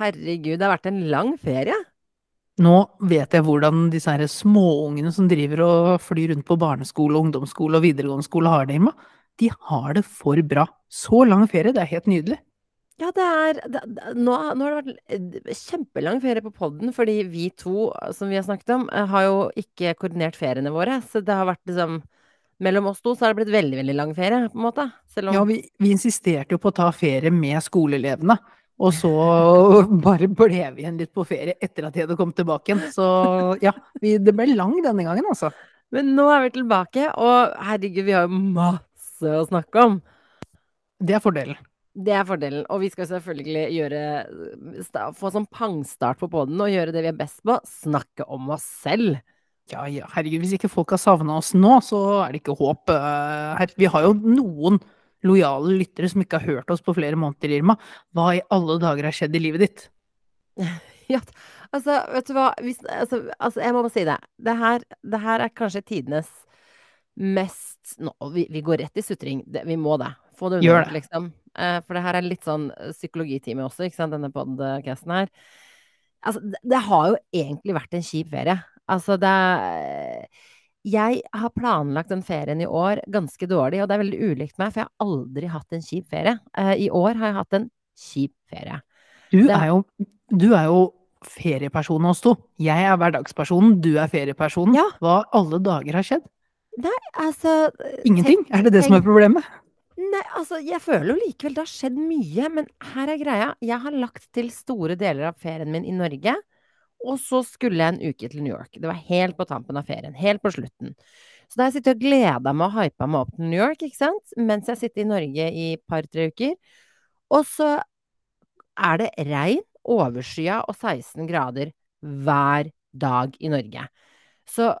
Herregud, det har vært en lang ferie. Nå vet jeg hvordan disse her småungene som driver og flyr rundt på barneskole, ungdomsskole og videregående skole har det, Irma. De har det for bra. Så lang ferie, det er helt nydelig. Ja, det er det, nå, nå har det vært kjempelang ferie på podden, fordi vi to, som vi har snakket om, eh, har jo ikke koordinert feriene våre. Så det har vært liksom Mellom oss to så har det blitt veldig, veldig lang ferie, på en måte. Selv om Ja, vi, vi insisterte jo på å ta ferie med skoleelevene. Og så bare ble vi igjen litt på ferie etter at de hadde kommet tilbake igjen. Så ja, vi, det ble lang denne gangen, altså. Men nå er vi tilbake, og herregud, vi har jo masse å snakke om. Det er fordelen. Det er fordelen. Og vi skal selvfølgelig gjøre Få sånn pangstart på podden og gjøre det vi er best på. Snakke om oss selv. Ja, ja, herregud, hvis ikke folk har savna oss nå, så er det ikke håp eh, her. Vi har jo noen lojale lyttere som ikke har hørt oss på flere måneder, Irma. Hva i alle dager har skjedd i livet ditt? Ja, altså, vet du hva Hvis, altså, altså, jeg må bare si det. Det her, det her er kanskje tidenes mest Nå, vi, vi går rett i sutring. Det, vi må det. Få det unna, liksom. Eh, for det her er litt sånn eh, psykologitime også, ikke sant, denne podcasten her. Altså, det, det har jo egentlig vært en kjip ferie. Altså, det Jeg har planlagt den ferien i år ganske dårlig, og det er veldig ulikt meg, for jeg har aldri hatt en kjip ferie. Eh, I år har jeg hatt en kjip ferie. Du er jo, du er jo feriepersonen oss to. Jeg er hverdagspersonen, du er feriepersonen. Ja. Hva alle dager har skjedd? Nei, Altså Ingenting? Er det det som er problemet? Nei, altså, jeg føler jo likevel det har skjedd mye, men her er greia. Jeg har lagt til store deler av ferien min i Norge, og så skulle jeg en uke til New York. Det var helt på tampen av ferien, helt på slutten. Så da har jeg sittet og gleda meg og hypa meg opp til New York, ikke sant, mens jeg sitter i Norge i par-tre uker. Og så er det regn, overskya og 16 grader hver dag i Norge. Så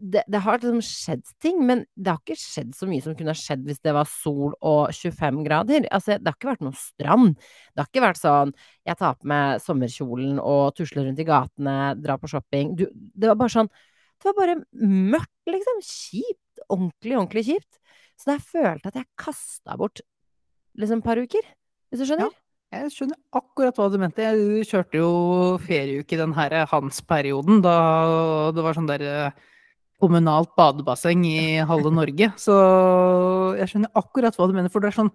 det, det har liksom skjedd ting, men det har ikke skjedd så mye som kunne ha skjedd hvis det var sol og 25 grader. Altså, det har ikke vært noe strand. Det har ikke vært sånn jeg tar på meg sommerkjolen og tusler rundt i gatene, drar på shopping. Du, det var bare sånn Det var bare mørkt, liksom. Kjipt. Ordentlig, ordentlig kjipt. Så jeg følte at jeg kasta bort liksom et par uker. Hvis du skjønner? Jeg skjønner akkurat hva du mente. Jeg kjørte jo ferieuke i den her Hans-perioden, da det var sånn der eh, kommunalt badebasseng i halve Norge. Så jeg skjønner akkurat hva du mener, for det er sånn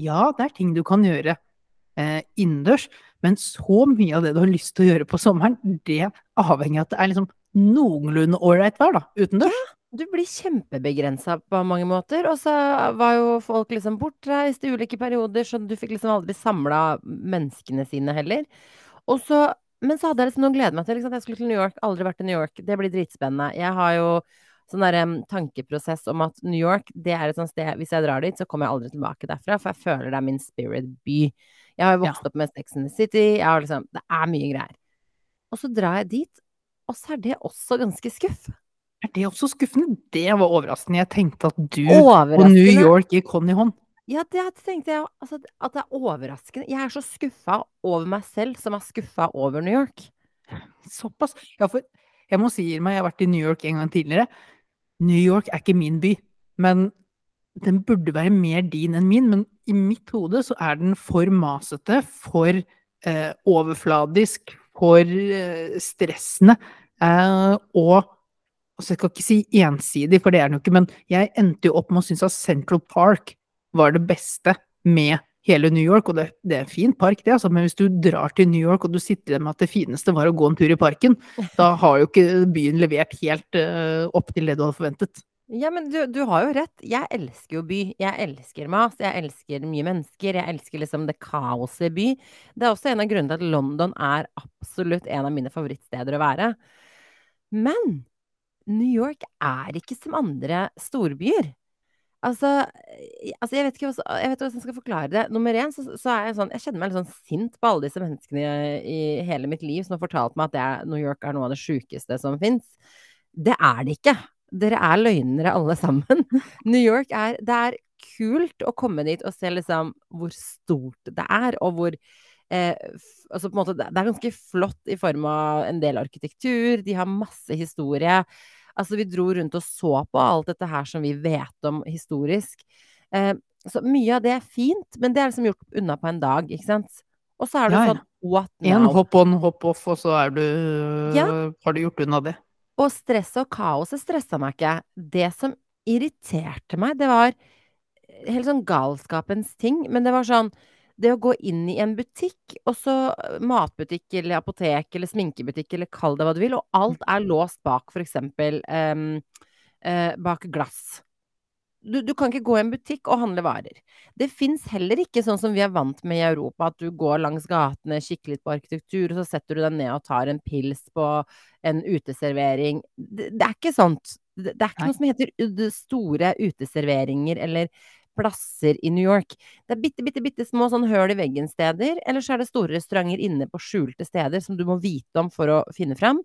Ja, det er ting du kan gjøre eh, innendørs, men så mye av det du har lyst til å gjøre på sommeren, det avhenger av at det er liksom noenlunde ålreit vær, da, utendørs. Du blir kjempebegrensa på mange måter, og så var jo folk liksom bortreist i ulike perioder, så du fikk liksom aldri samla menneskene sine heller. Og så, men så hadde jeg liksom noe å glede meg til. Liksom. Jeg skulle til New York, aldri vært i New York. Det blir dritspennende. Jeg har jo sånn der um, tankeprosess om at New York, det er et sånt sted Hvis jeg drar dit, så kommer jeg aldri tilbake derfra, for jeg føler det er min spirit by. Jeg har jo vokst opp med Sex and the City, liksom Det er mye greier. Og så drar jeg dit, og så er det også ganske skuff. Er det også skuffende? Det var overraskende. Jeg tenkte at du og New York gikk hånd i hånd. Ja, det tenkte jeg altså, at det er overraskende. Jeg er så skuffa over meg selv som er skuffa over New York. Såpass. Ja, for jeg må si meg, jeg har vært i New York en gang tidligere. New York er ikke min by, men den burde være mer din enn min. Men i mitt hode så er den for masete, for eh, overfladisk, for eh, stressende. Eh, og altså jeg skal ikke si ensidig, for det er den jo ikke, men jeg endte jo opp med å synes at Central Park var det beste med hele New York, og det, det er en fin park, det, altså, men hvis du drar til New York og du sitter igjen med at det fineste var å gå en tur i parken, da har jo ikke byen levert helt uh, opp til det du hadde forventet. Ja, men du, du har jo rett. Jeg elsker jo by. Jeg elsker mas. Jeg elsker mye mennesker. Jeg elsker liksom det kaoset i by. Det er også en av grunnene til at London er absolutt en av mine favorittsteder å være. Men New York er ikke som andre storbyer. Altså, altså jeg vet ikke jeg hvordan jeg skal forklare det. Nummer én, så, så er jeg sånn Jeg kjenner meg litt sånn sint på alle disse menneskene i, i hele mitt liv som har fortalt meg at er, New York er noe av det sjukeste som fins. Det er det ikke. Dere er løgnere alle sammen. New York er Det er kult å komme dit og se liksom hvor stort det er, og hvor eh, altså måte, det er ganske flott i form av en del arkitektur. De har masse historie. Altså, vi dro rundt og så på alt dette her som vi vet om historisk. Eh, så mye av det er fint, men det er liksom gjort unna på en dag, ikke sant. Og så er det Ja, ja. sånn what En hopp on, hopp off, og så er du Ja. Har du gjort unna det? Og stresset og kaoset stressa meg ikke. Det som irriterte meg, det var helt sånn galskapens ting. Men det var sånn Det å gå inn i en butikk, og så matbutikk eller apotek eller sminkebutikk eller kall det hva du vil, og alt er låst bak eksempel em, eh, bak glass. Du, du kan ikke gå i en butikk og handle varer. Det fins heller ikke sånn som vi er vant med i Europa, at du går langs gatene, kikker litt på arkitektur, og så setter du deg ned og tar en pils på en uteservering. Det, det er ikke sånt. Det, det er ikke Nei. noe som heter store uteserveringer eller plasser i New York. Det er bitte, bitte, bitte små sånn høl i veggen-steder, eller så er det store restauranter inne på skjulte steder som du må vite om for å finne fram.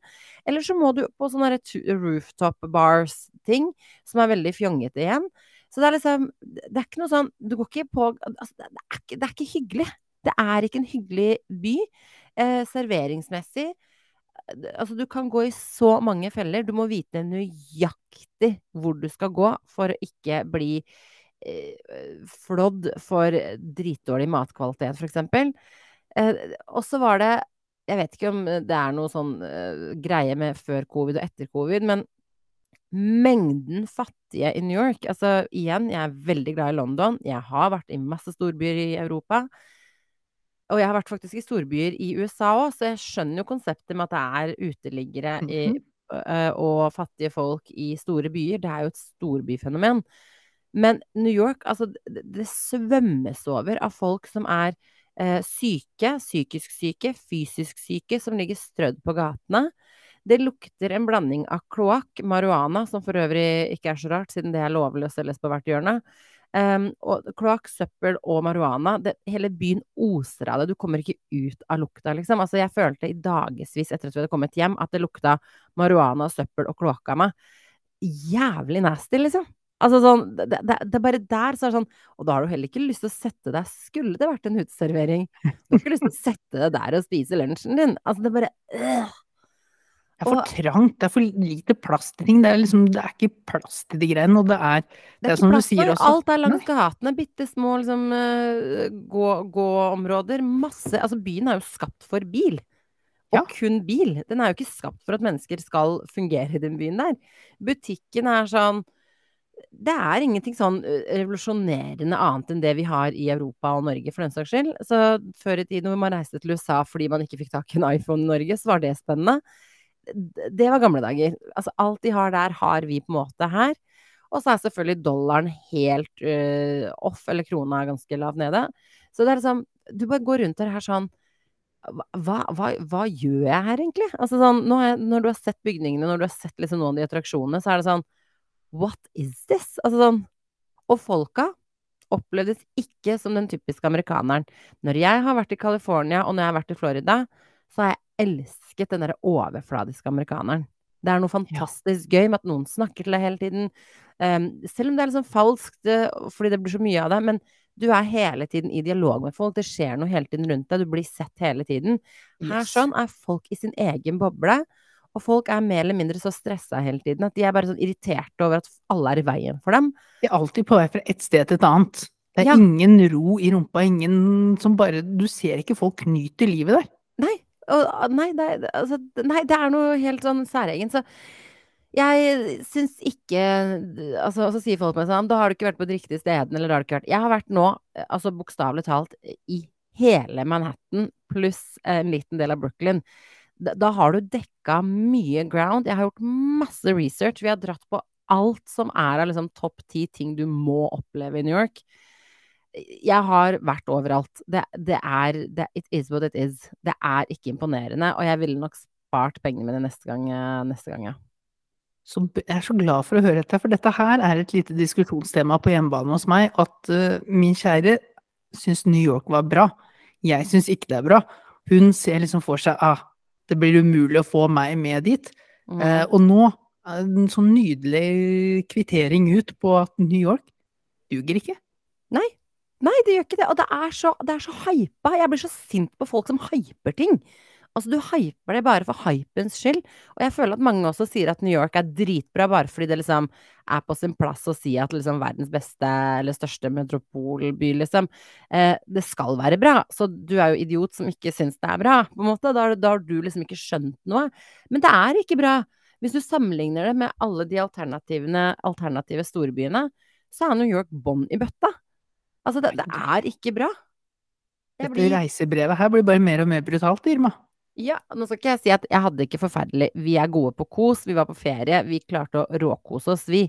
Eller så må du på sånne rooftop bars-ting, som er veldig fjongete igjen. Så det er liksom Det er ikke noe sånn Du går ikke på Altså, det er ikke, det er ikke hyggelig. Det er ikke en hyggelig by. Eh, serveringsmessig Altså, du kan gå i så mange feller. Du må vite nøyaktig hvor du skal gå for å ikke bli flådd for dritdårlig matkvalitet, eksempel. Eh, og så var det Jeg vet ikke om det er noe sånn eh, greie med før covid og etter covid, men mengden fattige i New York Altså igjen, jeg er veldig glad i London. Jeg har vært i masse storbyer i Europa. Og jeg har vært faktisk i storbyer i USA òg, så jeg skjønner jo konseptet med at det er uteliggere i, Mhm. øh, og fattige folk i store byer. Det er jo et storbyfenomen. Men New York, altså det, svømmes over av folk som er eh, syke, psykisk syke, fysisk syke, som ligger strødd på gatene. Det lukter en blanding av kloakk, marihuana, som for øvrig ikke er så rart, siden det er lovlig å selges på hvert hjørne. Um, og kloakk, søppel og marihuana. Det, hele byen oser av det. Du kommer ikke ut av lukta, liksom. Altså, jeg følte i dagevis etter at vi hadde kommet hjem, at det lukta marihuana, søppel og kloakk av meg. Jævlig nasty, liksom. Altså sånn, det, det, det er bare der så er det sånn Og da har du heller ikke lyst til å sette deg Skulle det vært en uteservering, du har ikke lyst til å sette deg der og spise lunsjen din. Altså, det er bare øh. Det er for Og- trangt, det er for lite plass til ting. Det er liksom, det er ikke plass til de greiene, og det er Det er som ikke du plass sier for også. alt er langs gatene. Bitte små liksom, gå, gåområder. Masse Altså, byen er jo skapt for bil. Og Ja. kun bil. Den er jo ikke skapt for at mennesker skal fungere i den byen der. Butikken er sånn Det er ingenting sånn revolusjonerende annet enn det vi har i Europa og Norge, for den saks skyld. Så før i tiden hvor man reiste til USA fordi man ikke fikk tak i en iPhone i Norge, så var det spennende. Det var gamle dager. Altså, alt de har der, har vi på en måte her. Og så er selvfølgelig dollaren helt uh, off, eller krona er ganske lavt nede. Så det er liksom Du bare går rundt her sånn hva, hva, hva gjør jeg her, egentlig? Altså sånn, jeg, når du har sett bygningene, når du har sett liksom noen av de attraksjonene, så er det sånn What is this? Altså sånn Og folka opplevdes ikke som den typiske amerikaneren. Når jeg har vært i California, og når jeg har vært i Florida, så har jeg elsket den derre overfladiske amerikaneren. Det er noe fantastisk gøy med at noen snakker til deg hele tiden. Um, selv om det er sånn falskt, eh, fordi det blir så mye av det. Men du er hele tiden i dialog med folk. Det skjer noe hele tiden rundt deg. Du blir sett hele tiden. Her sånn er folk i sin egen boble. Og folk er mer eller mindre så stressa hele tiden at de er bare sånn irriterte over at alle er i veien for dem. De er alltid på vei fra et sted til et annet. Det er Ja. ingen ro i rumpa, ingen som bare Du ser ikke folk nyter livet der. Nei, og, nei, det, altså, nei, det er noe helt sånn særegent. Så jeg syns ikke altså, så sier folk meg sånn Da har du ikke vært på de riktige stedene, eller da har du ikke vært Jeg har vært nå, altså bokstavelig talt, i hele Manhattan pluss en liten del av Brooklyn. Da, har du dekka mye ground. Jeg har gjort masse research. Vi har dratt på alt som er av liksom topp ti ting du må oppleve i New York. Jeg har vært overalt. Det, det er det, It is what it is. Det er ikke imponerende. Og jeg ville nok spart pengene mine neste gang, neste gang ja. Så jeg er så glad for å høre dette, for dette her er et lite diskusjonstema på hjemmebane hos meg, at uh, min kjære syns New York var bra. Jeg syns ikke det er bra. Hun ser liksom for seg ah, det blir umulig å få meg med dit. Mm. Eh, og nå det en sånn nydelig kvittering ut på at New York duger ikke. Nei, det gjør ikke det. Og det er så, det er så hypa. Jeg blir så sint på folk som hyper ting. Altså, du hyper det bare for hypens skyld. Og jeg føler at mange også sier at New York er dritbra bare fordi det liksom er på sin plass å si at liksom verdens beste eller største metropolby, liksom. Eh, det skal være bra. Så du er jo idiot som ikke syns det er bra, på en måte. Da, da har du liksom ikke skjønt noe. Men det er ikke bra. Hvis du sammenligner det med alle de alternative storbyene, så er New York bånn i bøtta. Altså, det, det er ikke bra. Dette blir... reisebrevet her blir bare mer og mer brutalt, Irma. Ja, nå skal ikke jeg si at jeg hadde ikke forferdelig Vi er gode på kos, vi var på ferie, vi klarte å råkose oss, vi.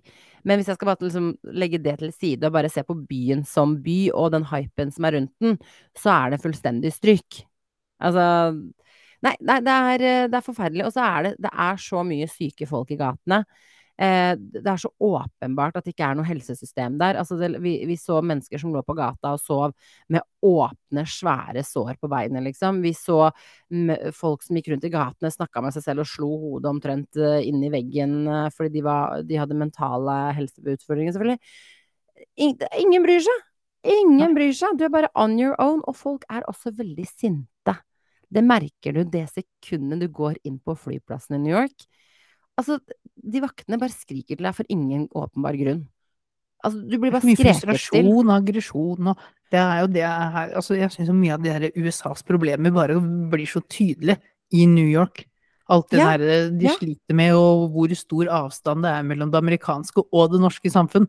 Men hvis jeg skal bare liksom legge det til side og bare se på byen som by, og den hypen som er rundt den, så er det fullstendig stryk. Altså Nei, nei det, er, det, er, forferdelig. Og så er det, det er så mye syke folk i gatene. Eh, det er så åpenbart at det ikke er noe helsesystem der. Altså det, vi, vi, så mennesker som lå på gata og sov med åpne, svære sår på beina, liksom. Vi så folk som gikk rundt i gatene, snakka med seg selv og slo hodet omtrent eh, inn i veggen eh, fordi de, var, de hadde mentale helseutfordringer, selvfølgelig. Ingen bryr seg! Ingen bryr seg! Du er bare on your own. Og folk er også veldig sinte. Det merker du det sekundet du går inn på flyplassen i New York. Altså, de vaktene bare skriker til deg for ingen åpenbar grunn. Altså, du blir bare skreket til. Mye frustrasjon, aggresjon og Det er jo det her Altså, jeg syns mye av de her USAs problemer bare blir så tydelig i New York. Alt det ja, der de ja. sliter med, og hvor stor avstand det er mellom det amerikanske og det norske samfunn.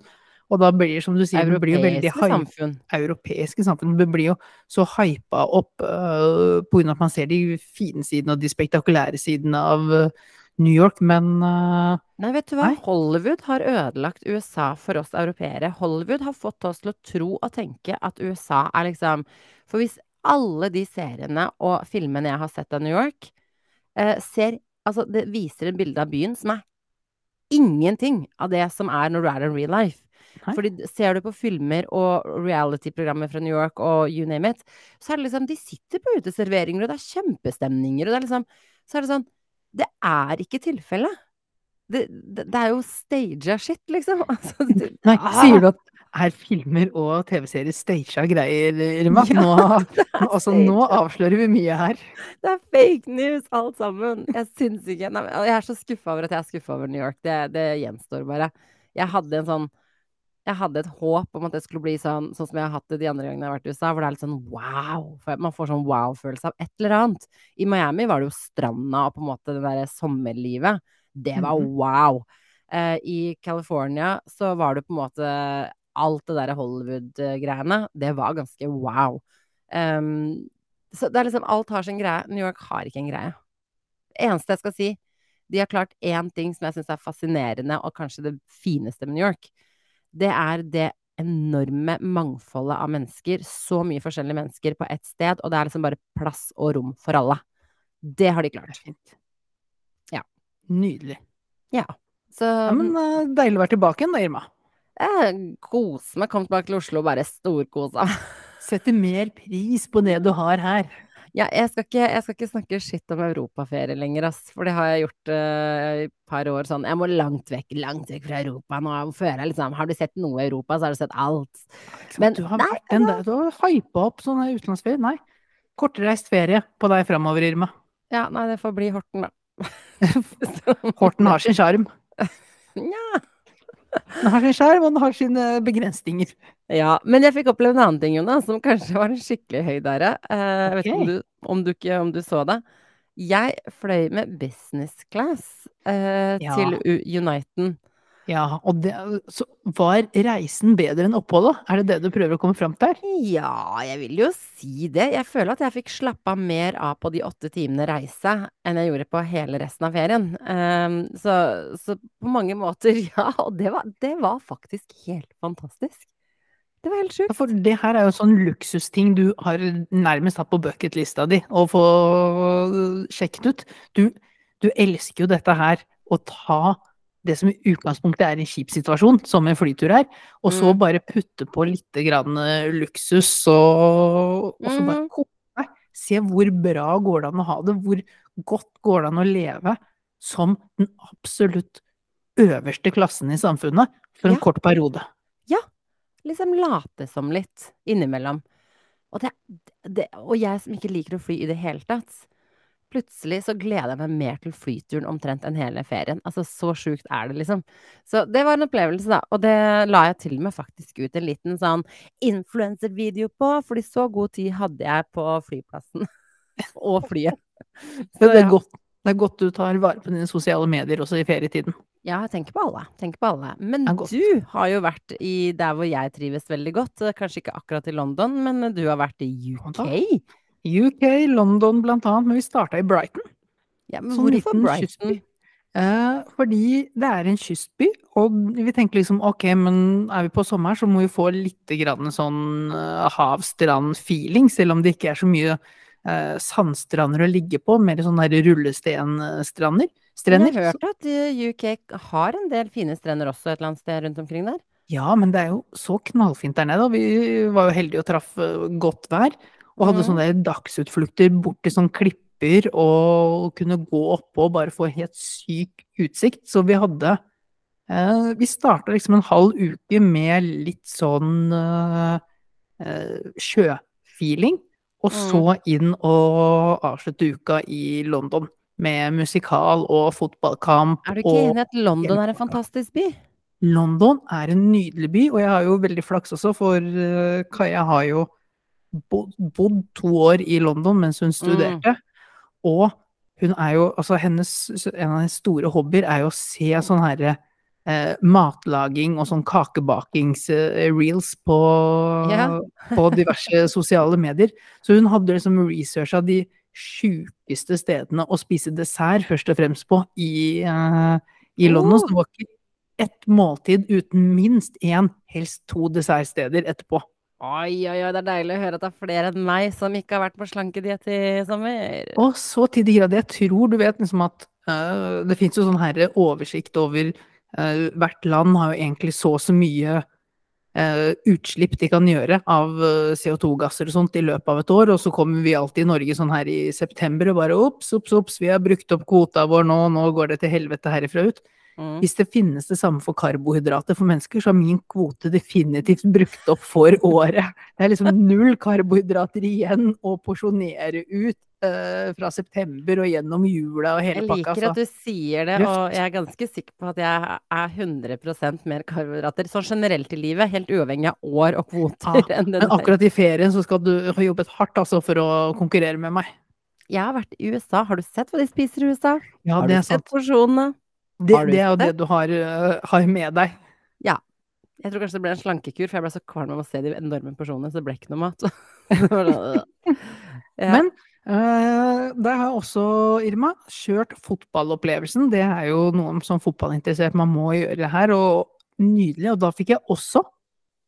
Og da blir som du sier, det blir jo veldig samfunn. Europeiske samfunn. Det blir jo så hypa opp uh, på grunn av at man ser de fine sidene og de spektakulære sidene av uh, New York, men uh, Nei, vet du hva? Nei? Hollywood har ødelagt USA for oss europeere. Hollywood har fått oss til å tro og tenke at USA er liksom For hvis alle de seriene og filmene jeg har sett av New York, uh, ser Altså, det viser et bilde av byen som er ingenting av det som er når du er in real life. Nei. Fordi ser du på filmer og reality-programmer fra New York og you name it, så er det liksom De sitter på uteserveringer, og det er kjempestemninger, og det er liksom Så er det sånn det er ikke tilfellet. Det, det, det, er jo staged shit, liksom. Altså, du, Nei, sier du at er filmer og TV-serier staged greier, Irma? Ja, nå, altså, nå avslører vi mye her. Det er fake news, alt sammen. Jeg syns ikke Nei, Jeg er så skuffa over at jeg er skuffa over New York. Det, det gjenstår bare. Jeg hadde en sånn jeg hadde et håp om at det skulle bli sånn, sånn som jeg har hatt det de andre gangene jeg har vært i USA, hvor det er litt sånn wow. Man får sånn wow-følelse av et eller annet. I Miami var det jo stranda og på en måte det derre sommerlivet. Det var mhm. wow. Eh, I California så var det på en måte alt det derre Hollywood-greiene. Det var ganske wow. Um, så det er liksom Alt har sin greie. New York har ikke en greie. Det eneste jeg skal si, de har klart én ting som jeg syns er fascinerende, og kanskje det fineste med New York det er det enorme mangfoldet av mennesker. Så mye forskjellige mennesker på ett sted, og det er liksom bare plass og rom for alle. Det har de klart. Fint. Ja. Nydelig. Ja. Så ja, Men uh, deilig å være tilbake igjen da, Irma. Jeg koser meg. Kom tilbake til Oslo og bare storkosa. Setter mer pris på det du har her. Ja, jeg skal, ikke, jeg skal ikke snakke skitt om europaferie lenger, ass. For det har jeg gjort uh, et par år sånn. Jeg må langt vekk, langt vekk fra Europa nå. Føler liksom Har du sett noe i Europa, så har du sett alt. Men du har nei, vært den du har hypa opp sånne utenlandsferie. Nei. Kortreist ferie på deg framover, Irma. Ja, nei, det får bli Horten, da. Horten har sin sjarm. Nja. Den har sin sjarm, og den har sine begrensninger. Ja, men jeg fikk oppleve en annen ting, Jonas, som kanskje var en skikkelig høydare. Uh, jeg vet ikke om du, om, du ikke, om du så det. Jeg fløy med business class eh, ja. til Uniten. Ja, og det, så var reisen bedre enn oppholdet? Er det det du prøver å komme fram til? Ja, jeg vil jo si det. Jeg føler at jeg fikk slappa mer av på de åtte timene reise enn jeg gjorde på hele resten av ferien. Um, så, så, på mange måter, ja. Og det var, det var faktisk helt fantastisk. Det var helt sjukt. Ja, for det her er jo sånn luksusting du har nærmest hatt på bucketlista di å få sjekket ut. Du, du elsker jo dette her, å ta det som i utgangspunktet er en kjip situasjon, som en flytur er, og så mm. bare putte på litt grann eh, luksus, og, og så bare mm. deg. Se hvor bra går det an å ha det, hvor godt går det an å leve som den absolutt øverste klassen i samfunnet for en ja. kort periode. Ja, liksom late som litt innimellom. Og, det, det, og jeg som ikke liker å fly i det hele tatt, plutselig så gleder jeg meg mer til flyturen omtrent enn hele ferien. Altså, så sjukt er det, liksom. Så det var en opplevelse, da. Og det la jeg til og med faktisk ut en liten sånn influenservideo på, fordi så god tid hadde jeg på flyplassen og flyet. Så det er, godt, det er godt du tar vare på dine sosiale medier også i ferietiden. Ja, jeg tenker på alle. Tenker på alle. Men du har jo vært i der hvor jeg trives veldig godt. Kanskje ikke akkurat i London, men du har vært i UK? UK, London annet, men vi starta i Brighton. Ja, men hvorfor Brighton? Eh, fordi det er en kystby, og vi tenker liksom ok, men er vi på sommer, så må vi få litt grann sånn uh, hav-strand-feeling, selv om det ikke er så mye uh, sandstrander å ligge på, mer sånne rullestenstrander. Strender. Jeg har hørt at UK har en del fine strender også et eller annet sted rundt omkring der? Ja, men det er jo så knallfint der nede, og vi var jo heldige og traff godt vær. Og hadde sånne dagsutflukter bort til sånne klipper og kunne gå oppå og bare få helt syk utsikt. Så vi hadde eh, Vi starta liksom en halv uke med litt sånn eh, eh sjøfeeling. Og så mm. inn og avslutte uka i London med musikal og fotballkamp. Er du ikke enig i at London er en fantastisk by? London er en nydelig by, og jeg har jo veldig flaks også, for uh, Kaja har jo bodd to år i London mens hun studerte. Mm. Og hun er jo Altså, hennes En av hennes store hobbyer er jo å se sånn herre eh, matlaging og sånn kakebakings-reels på, yeah. på diverse sosiale medier. Så hun hadde liksom researcha de sjukeste stedene å spise dessert, først og fremst på, i, eh, i London. Oh. Så det var ikke ett måltid uten minst én, helst to dessertsteder etterpå. Oi, oi, oi, det er deilig å høre at det er flere enn meg som ikke har vært på slankediett i sommer. Og så til de grader. Jeg tror du vet liksom at uh, det fins jo sånn her oversikt over uh, Hvert land har jo egentlig så og så mye uh, utslipp de kan gjøre av CO2-gasser og sånt i løpet av et år, og så kommer vi alltid i Norge sånn her i september og bare ops, ops, ops, vi har brukt opp kvota vår nå, nå går det til helvete herifra ut. Mm. Hvis det finnes det samme for karbohydrater for mennesker, så har min kvote definitivt brukt opp for året. Det er liksom null karbohydrater igjen å porsjonere ut uh, fra september og gjennom jula og hele pakka. Jeg liker at du sier det, og jeg er ganske sikker på at jeg er 100% mer karbohydrater sånn generelt i livet, helt uavhengig av år og kvoter. Ja, men akkurat i ferien så skal du ha jobbet hardt altså for å konkurrere med meg. Jeg har vært i USA. Har du sett hva de spiser i USA? Ja, har du sett porsjonene? Det, det er jo det du har, uh, har, med deg. Ja. Jeg tror kanskje det ble en slankekur, for jeg ble så kvalm av å se de enorme porsjonene, så det ble ikke noe mat. ja. Men uh, der har også, Irma, kjørt fotballopplevelsen. Det er jo noe som fotballinteressert man må gjøre her, og nydelig. Og da fikk jeg også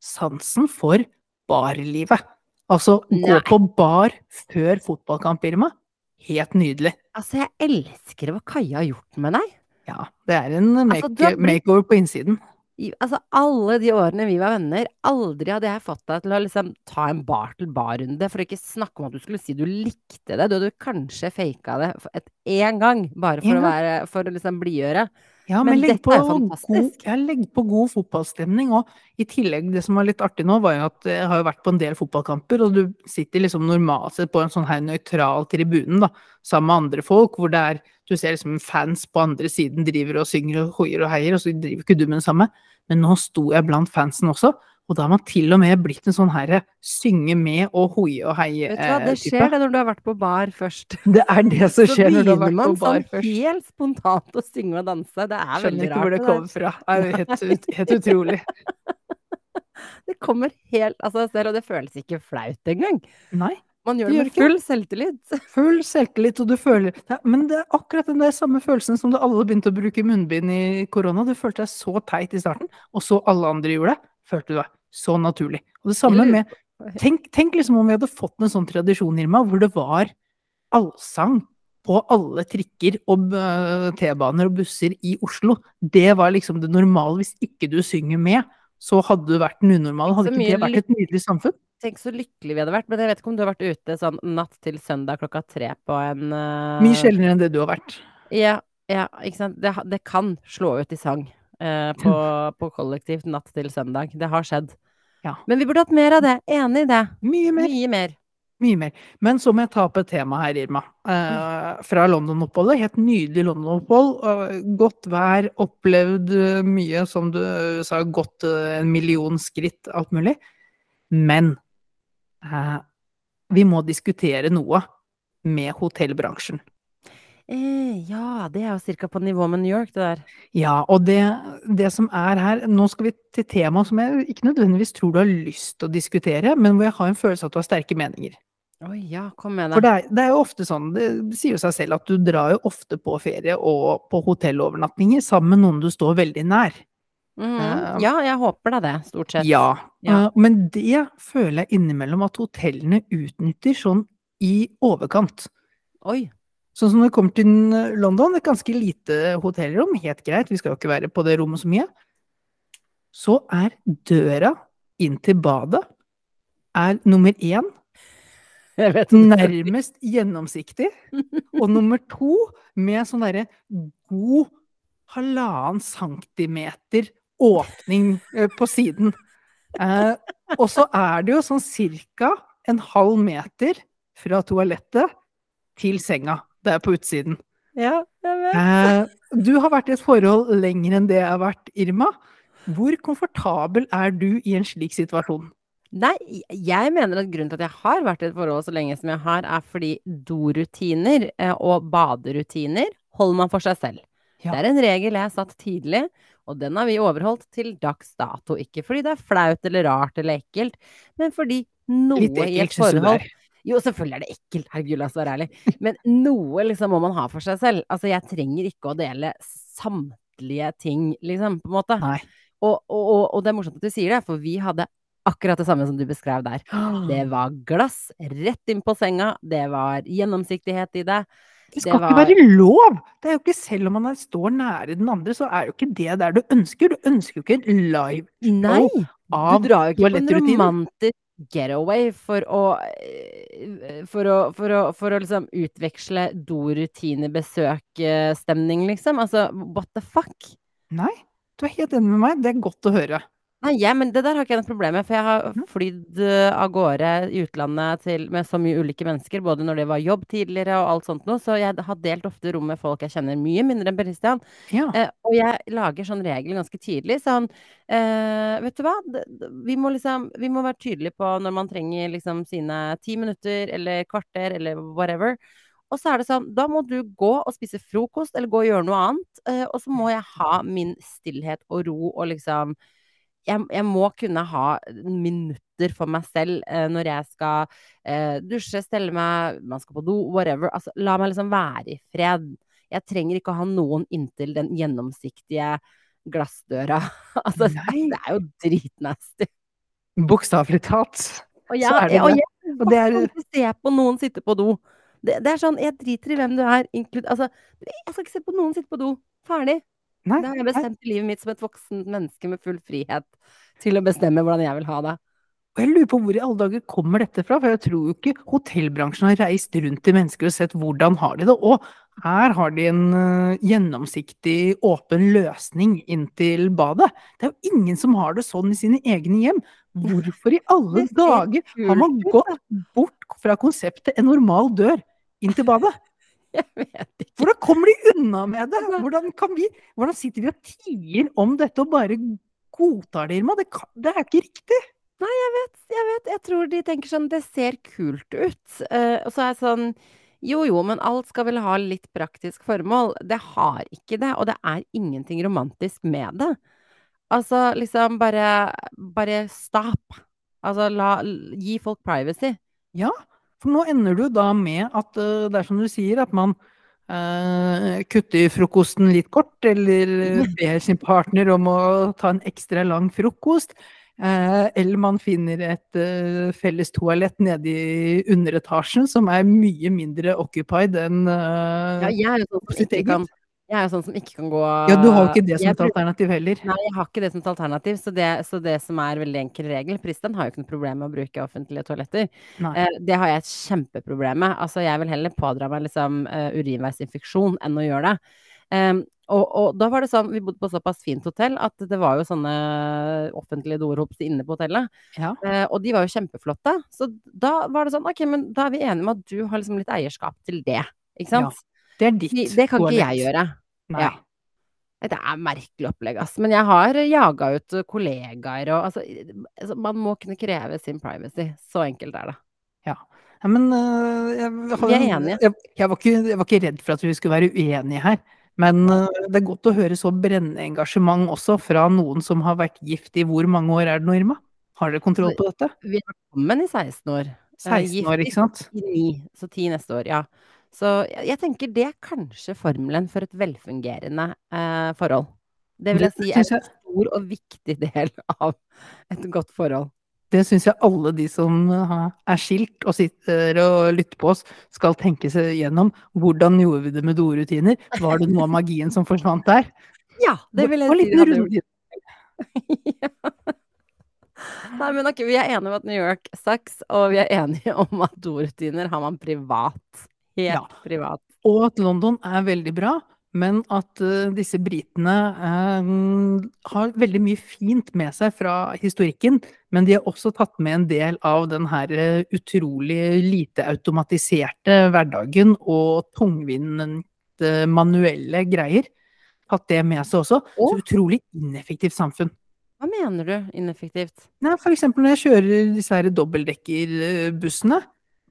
sansen for barlivet. Altså gå på bar før fotballkamp, Irma. Helt nydelig. Altså, jeg elsker hva Kaja har gjort med deg. Ja, det er en make, altså, makeover på innsiden. Altså, alle de årene vi var venner, aldri hadde jeg fått deg til å liksom ta en bar-til-bar-runde, for å ikke snakke om at du skulle si du likte det. Du hadde kanskje faka det én gang, bare for, å, være, for å liksom blidgjøre. Ja, men, men er fantastisk. God, jeg legger på god fotballstemning. Og i tillegg, det som var litt artig nå, var jo at jeg har jo vært på en del fotballkamper, og du sitter liksom normalt sett på en sånn her nøytral tribune da, sammen med andre folk, hvor det er Du ser liksom fans på andre siden driver og synger og hoier og heier, og så driver ikke du med det samme. Men nå sto jeg blant fansen også, og da har man til og med blitt en sånn herre synge med og hoie og heie-type. Vet du hva, det skjer det når du har vært på bar først. Det er det som skjer når du har vært på bar først. Så begynner man sånn helt spontant å synge og danse. Det er veldig rart. Skjønner ikke hvor det kommer fra. Det er helt, helt utrolig. det kommer helt Altså, selv og det føles ikke flaut engang. Nei. Man gjør det, med full selvtillit. Full selvtillit, og du føler ja, Men det er akkurat den der samme følelsen som da alle begynte å bruke munnbind i korona. Du følte deg så teit i starten, og så alle andre gjorde det. Følte du deg så naturlig. Og det samme med Tenk, tenk liksom om vi hadde fått en sånn tradisjon, Irma, hvor det var allsang på alle trikker og øh, T-baner og busser i Oslo. Det var liksom det normale. Hvis ikke du synger med, så hadde du vært den unormale. Hadde ikke det vært et nydelig samfunn? Tenk så lykkelig vi hadde vært. Men jeg vet ikke om du har vært ute sånn natt til søndag klokka tre på en uh... Mye sjeldnere enn det du har vært. Ja, ja ikke sant. Det, det kan slå ut i sang uh, på, på kollektivt natt til søndag. Det har skjedd. Ja. Men vi burde hatt mer av det. Enig i det. Mye mer. Mye mer. Mye mer. Men så må jeg ta opp et tema her, Irma. Eh, fra London-oppholdet. Helt nydelig London-opphold. Eh, godt vær, opplevd eh, mye, som du sa, gått eh, en million skritt, alt mulig. Men eh, vi må diskutere noe med hotellbransjen. Eh, ja, det er jo ca. på nivå med New York, det der. Ja, og det, det som er her Nå skal vi til tema som jeg ikke nødvendigvis tror du har lyst til å diskutere, men hvor jeg har en følelse av at du har sterke meninger. Oi, ja, kom med For det. det er, det er jo ofte sånn, det sier jo seg selv at du drar jo ofte på ferie og på hotellovernattinger sammen med noen du står veldig nær. Mm, uh, Ja, jeg håper da det, stort sett. Ja, Ja. Uh, men det føler jeg innimellom at hotellene utnytter sånn i overkant. Oi. Sånn som når det kommer til London, et ganske lite hotellrom, helt greit, vi skal jo ikke være på det rommet så mye. Så er døra inn til badet er nummer én nærmest gjennomsiktig, og nummer to med sånn derre god halvannen centimeter åpning eh, på siden. Eh, og så er det jo sånn cirka en halv meter fra toalettet til senga. Det er på utsiden. Ja, jeg vet. Eh, du har vært i et forhold lenger enn det jeg har vært, Irma. Hvor komfortabel er du i en slik situasjon? Nei, jeg mener at grunnen til at jeg har vært i et forhold så lenge som jeg har, er fordi dorutiner eh, og baderutiner holder man for seg selv. Ja. Det er en regel jeg har satt tidlig, og den har vi overholdt til dags dato. Ikke fordi det er flaut eller rart eller ekkelt, men fordi noe ekkelt, i et forhold? Jo, selvfølgelig er det ekkelt, herregud, la oss være ærlig. Men noe liksom må man ha for seg selv. Altså, jeg trenger ikke å dele samtlige ting, liksom, på en måte. Og, og, og, og det er morsomt at du sier det, for vi hadde akkurat det samme som du beskrev der. Det var glass rett inn på senga, det var gjennomsiktighet i det. Det Det skal var- ikke være lov! Det er jo ikke Selv om man er, står nære den andre, så er jo ikke det der du ønsker. Du ønsker jo ikke en live Nei! av Du drar jo ikke på en romantisk getaway for å eh, For å, for å, for å liksom utveksle dorutinebesøkstemning, liksom. Altså, what the fuck? Nei, du er helt enig med meg. Det er godt å høre. Nei, ja, men det der har ikke jeg noe problem med, for jeg har Mhm. flydd eh, av gårde i utlandet til, med så mye ulike mennesker, både når det var jobb tidligere og alt sånt noe, så jeg har delt ofte rom med folk jeg kjenner mye mindre enn Per Christian. Ja. Eh, og jeg lager sånn regel ganske tidlig, sånn eh, Vet du hva, vi må liksom Vi må være tydelige på når man trenger liksom sine ti minutter eller kvarter eller whatever. Og så er det sånn, da må du gå og spise frokost eller gå og gjøre noe annet. Eh, og så må jeg ha min stillhet og ro og liksom jeg, jeg må kunne ha minutter for meg selv eh, når jeg skal eh, dusje, stelle meg, man skal på do, whatever. Altså, la meg liksom være i fred. Jeg trenger ikke å ha noen inntil den gjennomsiktige glassdøra. altså, Nei. det er jo dritnasty. Bokstavelig talt. Og Så er det og jeg Og det er se på noen sitte på do. Det, det er sånn, jeg driter i hvem du er, inklud... Altså, jeg skal ikke se på noen sitte på do. Ferdig. Nei, Det har jeg bestemt nei. livet mitt som et voksent menneske med full frihet til å bestemme hvordan jeg vil ha det. Og jeg lurer på hvor i alle dager kommer dette fra, for jeg tror jo ikke hotellbransjen har reist rundt til mennesker og sett hvordan har de det. Og her har de en eh, gjennomsiktig, åpen løsning inn til badet. Det er jo ingen som har det sånn i sine egne hjem. Hvorfor i alle dager har man gått bort fra konseptet en normal dør inn til badet? Jeg vet ikke. Hvordan kommer de unna med det? Hvordan, kan vi, hvordan sitter vi og tier om dette og bare godtar det, Irma? Det, kan, det er ikke riktig. Nei, Jeg vet, jeg tror de tenker sånn, det ser kult ut. Uh, og så er jeg sånn, jo jo, men alt skal vel ha litt praktisk formål. Det har ikke det, og det er ingenting romantisk med det. Altså, liksom, bare, bare stop. Altså, la, gi folk privacy. Ja, for nå ender du da med at eh, det er som du sier, at man eh, kutter frokosten litt kort, eller ber sin partner om å ta en ekstra lang frokost. eh, eller man finner et eh, felles toalett nede i underetasjen som er mye mindre occupied enn eh, Ja, jeg er sånn som ikke kan, jeg er jo sånn som ikke kan gå Ja, du har jo ikke det som et alternativ heller. Nei, jeg har ikke det som et alternativ, så det, så det som er veldig enkel regel Pristan har jo ikke noe problem med å bruke offentlige toaletter. Eh, det har jeg et kjempeproblem med. Altså, jeg vil heller pådra meg liksom uh, urinveisinfeksjon enn å gjøre det. Um, og, og, da var det sånn, vi bodde på såpass fint hotell at det var jo sånne offentlige doer inne på hotellet. Ja. Uh, og de var jo kjempeflotte. Så da var det sånn, ok, men da er vi enige om at du har liksom litt eierskap til det. Ikke sant? Ja, det er ditt. Det, det kan ikke jeg gjøre. Nei. Ja. Det er merkelig opplegg, ass. Men jeg har jaga ut kollegaer og altså, altså Man må kunne kreve sin privacy. Så enkelt er det. Ja. ja men uh, jeg, Vi er enige. Jeg, jeg, var ikke, jeg, var ikke, redd for at vi skulle være uenige her. Men uh, det er godt å høre så brennende engasjement også fra noen som har vært gift i hvor mange år er det nå, Irma? Har dere kontroll på dette? Vi er sammen i 16 år. 16 år, ikke sant? I 9, så 10 neste år, ja. Så jeg, tenker det er kanskje formelen for et velfungerende eh, forhold. Det vil jeg si er en stor og viktig del av et godt forhold. Det syns jeg alle de som er skilt og sitter og lytter på oss, skal tenke seg gjennom. Hvordan gjorde vi det med dorutiner? Var det noe av magien som forsvant der? Ja, det vil jeg si. ja. Nei, men ok, Vi er enige om at New York sucks, og vi er enige om at dorutiner har man privat. Helt ja. privat. Og at London er veldig bra, men at uh, disse britene uh, har veldig mye fint med seg fra historikken. Men de har også tatt med en del av den her uh, utrolig lite automatiserte hverdagen og tungvinte manuelle greier. Tatt det med seg også. Og? Så utrolig ineffektivt samfunn. Hva mener du ineffektivt? Nei, for eksempel når jeg kjører disse her dobbeltdekkerbussene.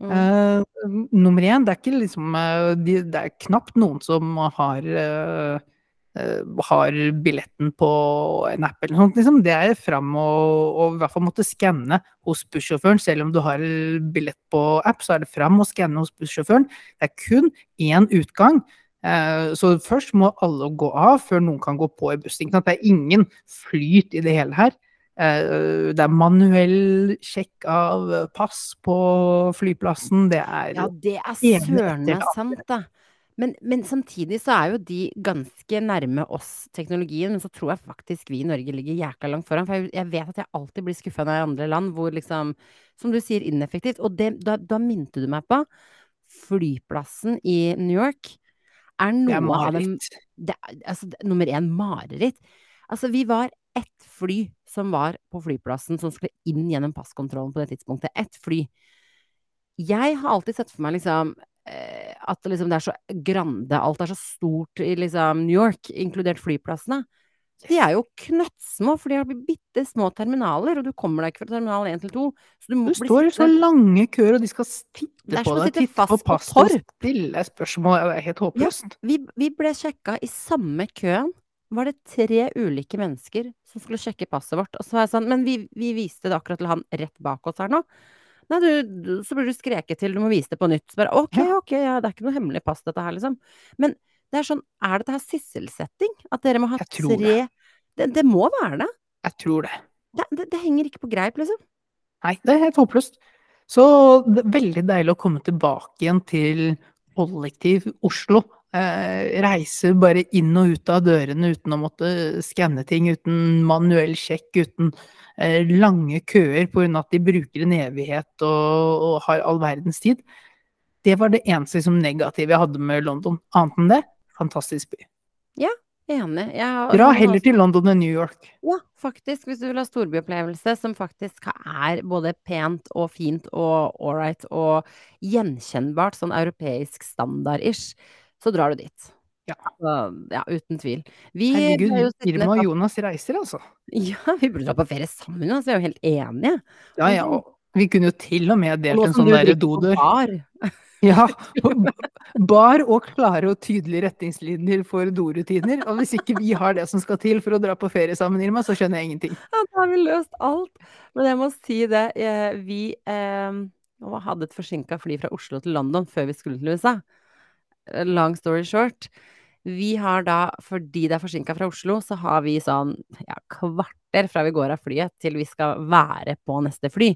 Uh, nummer én, det er ikke liksom uh, de, Det er knapt noen som har uh, har billetten på en app eller noe sånt, liksom. Det er fram og, og, i hvert fall måtte skanne hos bussjåføren. Selv om du har billett på app, så er det fram og skanne hos bussjåføren. Det er kun én utgang. Så først må alle gå av før noen kan gå på i bussen. Det er ingen flyt i det hele her. Eh, det er manuell sjekk av pass på flyplassen. Det er Ja, det er søren sant, da. Men, men, samtidig så er jo de ganske nærme oss teknologien, men så tror jeg faktisk vi i Norge ligger jækla langt foran. For jeg, jeg vet at jeg alltid blir skuffa når jeg er i andre land hvor liksom, som du sier, ineffektivt. Og det, da, da minte du meg på flyplassen i New York. Er noe av dem det, altså, Nummer én mareritt. Altså, vi var ett fly som var på flyplassen, som skulle inn gjennom passkontrollen på det tidspunktet. Ett fly. Jeg har alltid sett for meg liksom eh, at liksom det er så grande, alt er så stort i liksom New York, inkludert flyplassene. De er jo knøttsmå, for de har bitte små terminaler, og du kommer deg ikke fra terminal 1 til 2. Så du, du står i så lange køer, og de skal titte på deg, titte på pass og stille spørsmål. Det er helt håpløst. Ja, vi, vi ble sjekka i samme køen var det tre ulike mennesker som skulle sjekke passet vårt. Og så var jeg sånn, men vi, vi viste det akkurat til han rett bak oss her nå. Nei, du, så blir du skreket til, du må vise det på nytt. Så bare ok, ok, ja, det er ikke noe hemmelig pass, dette her, liksom. Men det er sånn, er dette her sysselsetting? At dere må ha tre det. Det, det. må være det. Jeg tror det. Det, det. henger ikke på greip, liksom. Nei, det er helt håpløst. Så det er veldig deilig å komme tilbake igjen til kollektiv Oslo reiser bare inn og ut av dørene uten å måtte skanne ting, uten manuell sjekk, uten eh, lange køer pga. at de bruker en evighet og, og, har all verdens tid. Det var det eneste liksom, negative jeg hadde med London. Annet enn det, fantastisk by. Ja, Enig. Dra heller til London enn New York. Ja, faktisk. Hvis du vil ha storbyopplevelse som faktisk er både pent og fint og ålreit og gjenkjennbart, sånn europeisk standard-ish, så drar du dit. Ja. Så, ja, uten tvil. Vi Herregud, Irma og Jonas reiser, altså. Ja, vi burde dra på ferie sammen, altså. Vi er jo helt enige. Ja, ja. Og vi kunne jo til og med delt en sånn derre dodør. Ja. Bar og klare og tydelige retningslinjer for dorutiner. Og hvis ikke vi har det som skal til for å dra på ferie sammen, Irma, så skjønner jeg ingenting. Ja, da har vi løst alt. Men jeg må si det, eh, vi eh, hadde et forsinka fly fra Oslo til London før vi skulle til USA long story short. Vi har da, fordi det er forsinka fra Oslo, så har vi sånn ja, kvarter fra vi går av flyet til vi skal være på neste fly.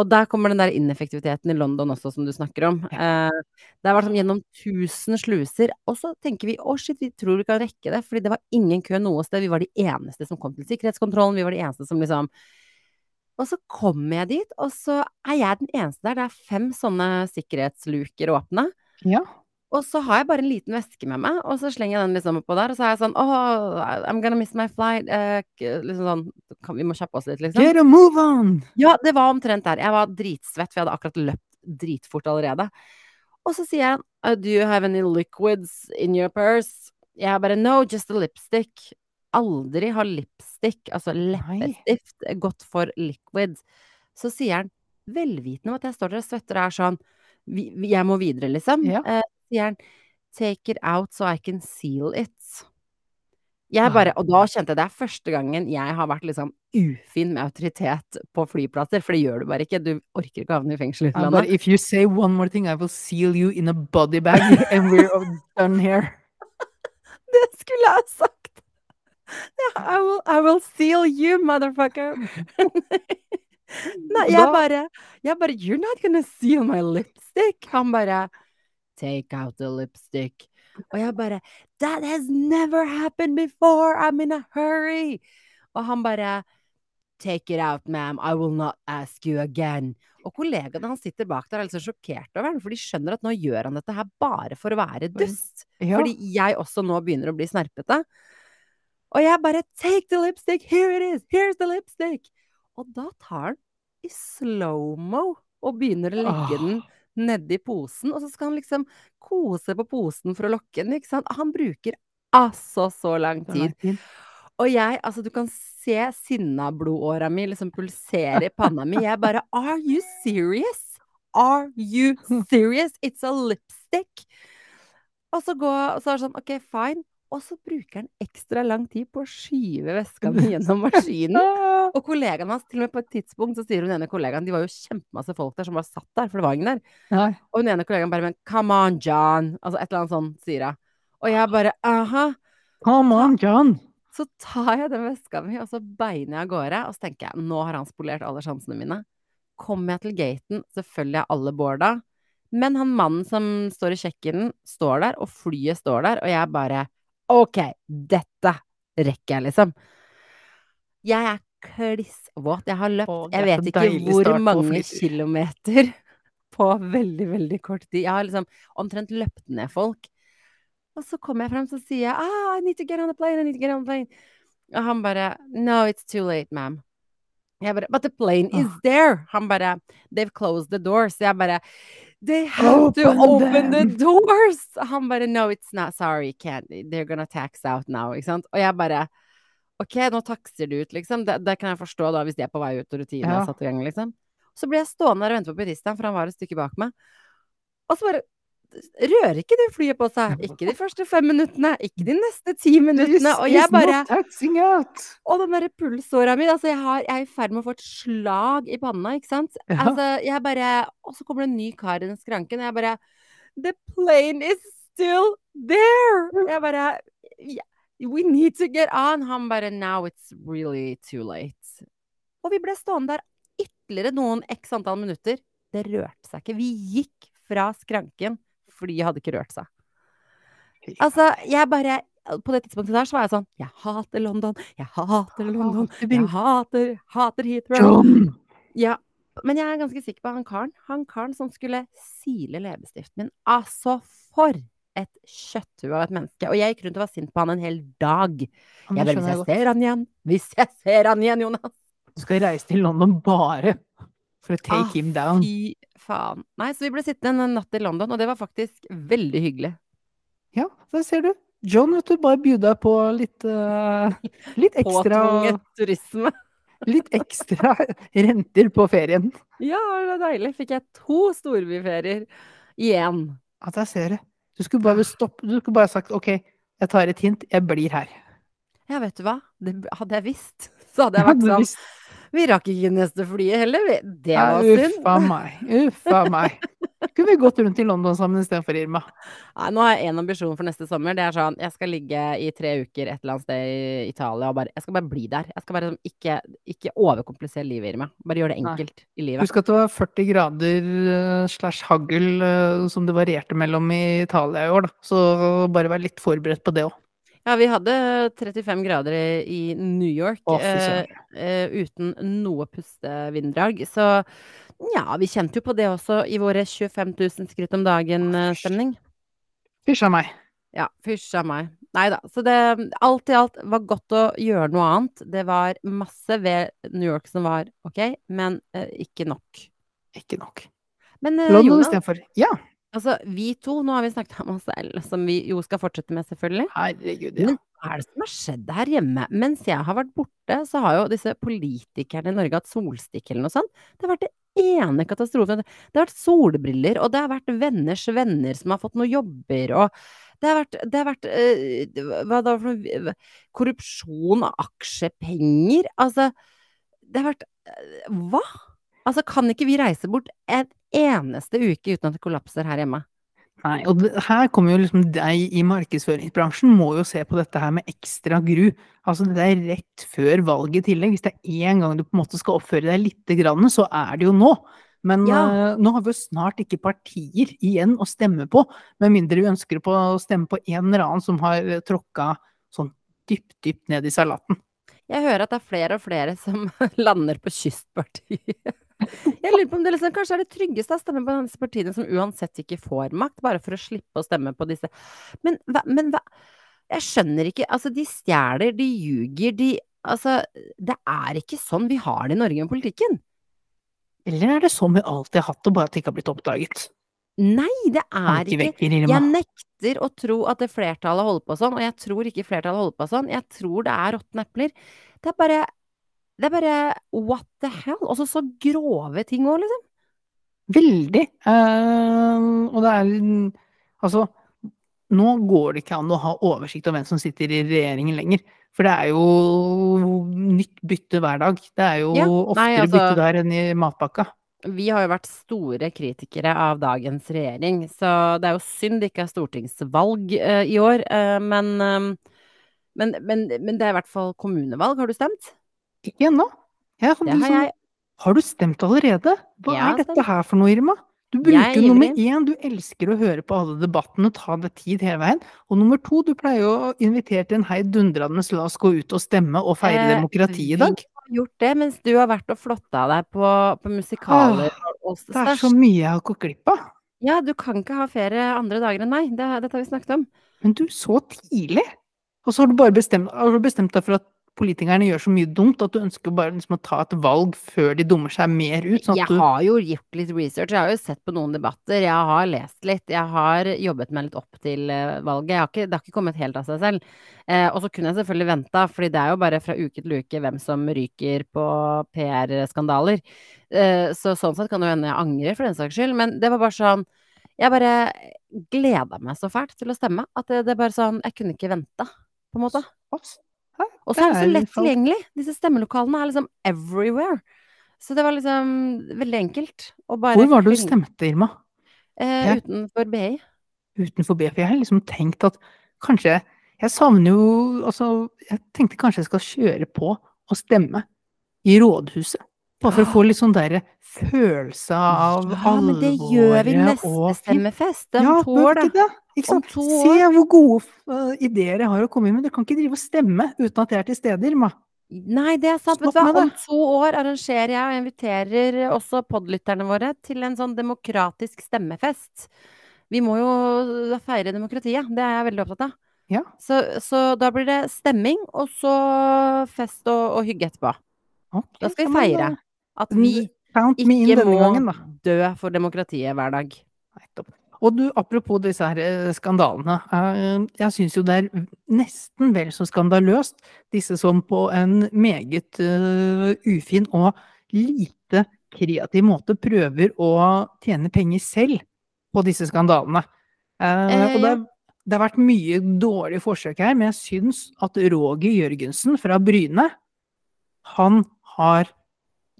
Og der kommer den der ineffektiviteten i London også, som du snakker om. Eh, det var vært sånn gjennom tusen sluser. Og så tenker vi å shit, vi tror vi kan rekke det. Fordi det var ingen kø noe sted. Vi var de eneste som kom til sikkerhetskontrollen. Vi var de eneste som liksom Og så kommer jeg dit, og så er jeg den eneste der. Det er fem sånne sikkerhetsluker åpne. Ja. Og så har jeg bare en liten veske med meg, og så slenger jeg den liksom oppå der, og så er jeg sånn Oh, I'm gonna miss my flight. Eh, liksom sånn kan, Vi må kjappe oss litt, liksom. Get a move on! Ja, det var omtrent der. Jeg var dritsvett, for jeg hadde akkurat løpt dritfort allerede. Og så sier han uh, Do you have any liquids in your purse? Jeg bare No, just a lipstick. Aldri har lipstick, altså leppestift, gått for liquid. Så sier han, velvitende om at jeg står der og svetter og er sånn Jeg må videre, liksom. Ja. Sier han Take it out so I can seal it. Jeg bare, og da kjente jeg det er første gangen jeg har vært liksom ufin med autoritet på flyplasser, for det gjør du bare ikke. Du orker ikke å havne i fengsel i utlandet. but if you say one more thing, I will seal you in a body bag, and we're done here. Det skulle jeg sagt! Yeah, I will, I will seal you, motherfucker! Nei, jeg bare, jeg bare You're not gonna seal my lipstick! Han bare Take out the lipstick. Og jeg bare That has never happened before! I'm in a hurry! Og han bare Take it out, ma'am. I will not ask you again. Og kollegaene hans sitter bak der og er litt så sjokkert over den, for de skjønner at nå gjør han dette her bare for å være dust. Ja. Fordi jeg også nå begynner å bli snerpete. Og jeg bare Take the lipstick! Here it is! Here's the lipstick! Og da tar han i slow-mo og begynner å legge oh. den nedi posen, og så skal han liksom kose på posen for å lokke den, ikke sant? Han bruker altså så lang tid. Og jeg, altså du kan se sinnablodåra mi liksom pulsere i panna mi. Jeg bare Are you serious? Are you serious? It's a lipstick! Og så, går, og så er det sånn, OK, fine. Og så bruker han ekstra lang tid på å skyve veska mi gjennom maskinen. Og kollegaen hans, til og med på et tidspunkt, så sier hun ene kollegaen De var jo kjempemasse folk der som bare satt der, for det var ingen der. Nei. Og hun ene kollegaen bare Men come on, John. Altså et eller annet sånt, sier hun. Og jeg bare aha. Come on, John! Så tar jeg den veska mi, og så beiner jeg av gårde. Og så tenker jeg, nå har han spolert alle sjansene mine. Kommer jeg til gaten, selvfølgelig er alle boarda. Men han mannen som står i kjøkkenen, står der, og flyet står der, og jeg bare OK, dette rekker jeg, liksom. Jeg er kliss våt. Jeg har løpt Åh, Jeg vet ikke hvor mange kilometer på veldig, veldig kort tid. Jeg har liksom omtrent løpt ned folk. Og så kommer jeg frem, så sier jeg ah, I need to get on the plane, I need to get on the plane. Og han bare No, it's too late, ma'am. Jeg bare But the plane is there. Han bare They've closed the doors. Jeg bare They have to Open them. the doors! Han bare No, it's not. Sorry, can't. They're gonna tax out now. Ikke sant? Og jeg bare OK, nå takser du ut, liksom. Det, det kan jeg forstå, da, hvis de er på vei ut og rutinen Ja. er satt i gang, liksom. Så blir jeg stående der og vente på bilistene, for han var et stykke bak meg. Og så bare rører ikke det flyet på seg. Ikke de første fem minuttene, ikke de neste ti minuttene. Og jeg bare! Og den derre pulsåra mi, altså jeg, har, jeg er i ferd med å få et slag i panna, ikke sant. Ja. Altså, jeg bare Og så kommer det en ny kar i den skranken, og jeg bare The plane is still there! Jeg bare "Yeah, We need to get on. Han bare Now it's really too late. Og vi ble stående der ytterligere noen x antall minutter. Det rørte seg ikke. Vi gikk fra skranken. Flyet hadde ikke rørt seg. Altså, jeg bare På det tidspunktet der så var jeg sånn Jeg hater London. Jeg hater London. Jeg hater, hater Heathrow. Ja. Men jeg er ganske sikker på han karen. Han karen som skulle sile leppestiften min. Altså, for et kjøtthue av et menneske. Og jeg gikk rundt og var sint på han en hel dag. Jeg bare, hvis jeg ser han igjen Hvis jeg ser han igjen, Jonas! Du skal reise til London bare for å take Ah, him down. Fy faen. Nei, så vi ble sittende en natt i London, og det var faktisk veldig hyggelig. Ja, der ser du. John, vet du, bare bjuda på litt uh, Litt ekstra Påtvunget turisme. Litt ekstra renter på ferien. Ja, det var deilig. Fikk jeg to storbyferier igjen. Ja, der ser det. Du skulle bare stoppe Du skulle bare sagt OK, jeg tar et hint, jeg blir her. Ja, vet du hva? Det hadde jeg visst, så hadde jeg vært sånn Vi rakk ikke neste flyet heller, vi. Det var synd. Uffa meg. Uffa meg. Kunne vi gått rundt i London sammen istedenfor Irma? Nei, nå har jeg én ambisjon for neste sommer. Det er sånn Jeg skal ligge i tre uker et eller annet sted i Italia og bare Jeg skal bare bli der. Jeg skal bare sånn ikke, ikke overkomplisere livet, Irma. Bare gjøre det Nei. enkelt i livet. Husk at det var 40 grader eh, slash hagl eh, som det varierte mellom i Italia i år, da. Så bare vær litt forberedt på det òg. Ja, vi hadde 35 grader i, New York Å, fy eh, eh, uten noe pustevinddrag. Så ja, vi kjente jo på det også i våre 25 000 skritt om dagen-stemning. Fysj av meg. Ja, fysj av meg. Nei da. Så det alt i alt var godt å gjøre noe annet. Det var masse ved New York som var ok, men eh, ikke nok. Ikke nok. Men eh, London istedenfor. Ja, altså vi to, nå har vi snakket om oss selv, som vi jo skal fortsette med, selvfølgelig. herregud, ja. Men hva er det som har skjedd her hjemme? Mens jeg har vært borte, så har jo disse politikerne i Norge hatt solstikk eller noe sånt. Det har vært det ene katastrofen. Det har vært solbriller, og det har vært venners venner som har fått noen jobber, og det har vært, det har vært øh, hva da for noe Korrupsjon av aksjepenger. Altså, det har vært øh, Hva? Altså, kan ikke vi reise bort en eneste uke uten at det kollapser her hjemme? Nei, og det, her kommer jo liksom deg i markedsføringsbransjen må jo se på dette her med ekstra gru. Altså det er rett før valget i tillegg. Hvis det er én gang du på en måte skal oppføre deg lite grann, så er det jo nå. Men Ja. uh, nå har vi jo snart ikke partier igjen å stemme på, med mindre vi ønsker på å stemme på en eller annen som har eh, tråkka sånn dypt, dypt ned i salaten. Jeg hører at det er flere og flere som lander på Kystpartiet. Jeg lurer på om det liksom, kanskje er det tryggeste å stemme på disse partiene som uansett ikke får makt, bare for å slippe å stemme på disse. Men hva, men hva Jeg skjønner ikke. Altså, de stjeler, de ljuger, de Altså, det er ikke sånn vi har det i Norge med politikken. Eller er det sånn vi alltid har hatt det, bare at det ikke har blitt oppdaget? Nei, det er ikke Jeg nekter å tro at det flertallet holder på sånn, og jeg tror ikke flertallet holder på sånn. Jeg tror det er råtne epler. Det er bare Det er bare what the hell? Og så grove ting òg, liksom. Veldig. Uh, og det er Altså, nå går det ikke an å ha oversikt over hvem som sitter i regjeringen lenger. For det er jo nytt bytte hver dag. Det er jo Ja, oftere nei, altså- bytte der enn i matpakka. Vi har jo vært store kritikere av dagens regjering, så det er jo synd det ikke er stortingsvalg uh, i år. Uh, men, men, men, men det er i hvert fall kommunevalg. Har du stemt? Ikke ennå. Liksom- jeg. Har du stemt allerede? Hva Jeg er dette her for noe, Irma? Du er bruker jo nummer én, du elsker å høre på alle debattene, ta deg tid hele veien. Og nummer to, du pleier jo å invitere til en heidundrende la oss gå ut og stemme og feire Eh, demokrati i dag. Vi har gjort det, mens du har vært og flotta deg på, på musikaler og, og Det er så mye jeg har gått glipp av. Ja, du kan ikke ha ferie andre dager enn meg. Det, dette har vi snakket om. Men du, så tidlig! Og så har du bare bestemt, har du bestemt deg for at politikerne gjør så mye dumt at du ønsker bare liksom å ta et valg før de dummer seg mer ut. Sånn Jeg du, har jo gjort litt research. Jeg har jo sett på noen debatter. Jeg har lest litt. Jeg har jobbet meg litt opp til eh, valget. Jeg har ikke, det har ikke kommet helt av seg selv. Eh, og så kunne jeg selvfølgelig venta, fordi det er jo bare fra uke til uke hvem som ryker på PR-skandaler. Eh, så sånn sett kan det hende jeg angrer, for den saks skyld. Men det var bare sånn Jeg bare gleda meg så fælt til å stemme at det, det er bare sånn Jeg kunne ikke venta, på en måte. Ops. Og så er det så lett tilgjengelig. Disse stemmelokalene er liksom everywhere. Så det var liksom veldig enkelt. Hvor var det du stemte, Irma? Eh, Ja. Utenfor BI. Utenfor BI. For jeg har liksom tenkt at kanskje Jeg savner jo Altså, jeg tenkte kanskje jeg skal kjøre på og stemme i rådhuset. Bare for å få litt sånn derre følelse av Ja, men det gjør vi neste og stemmefest. Den ja, to bør år, vi da. ikke det? To Se hvor gode uh, ideer jeg har å komme med. Dere kan ikke drive og stemme uten at jeg er til stede, Irma. Nei, det er sant. Vet du hva? Om to år arrangerer jeg og inviterer også podlytterne våre til en sånn demokratisk stemmefest. Vi må jo feire demokratiet. Det er jeg veldig opptatt av. Ja. Så, så da blir det stemming, og så fest og, og hygge etterpå. Okay, Da skal vi feire at vi ikke må gangen, dø for demokratiet hver dag. Og du, apropos disse her eh, skandalene. eh, Jeg syns jo det er nesten vel så skandaløst, disse som på en meget eh, ufin og lite kreativ måte prøver å tjene penger selv på disse skandalene. Og det, det har vært mye dårlige forsøk her, men jeg syns at Roger Jørgensen fra Bryne, han har,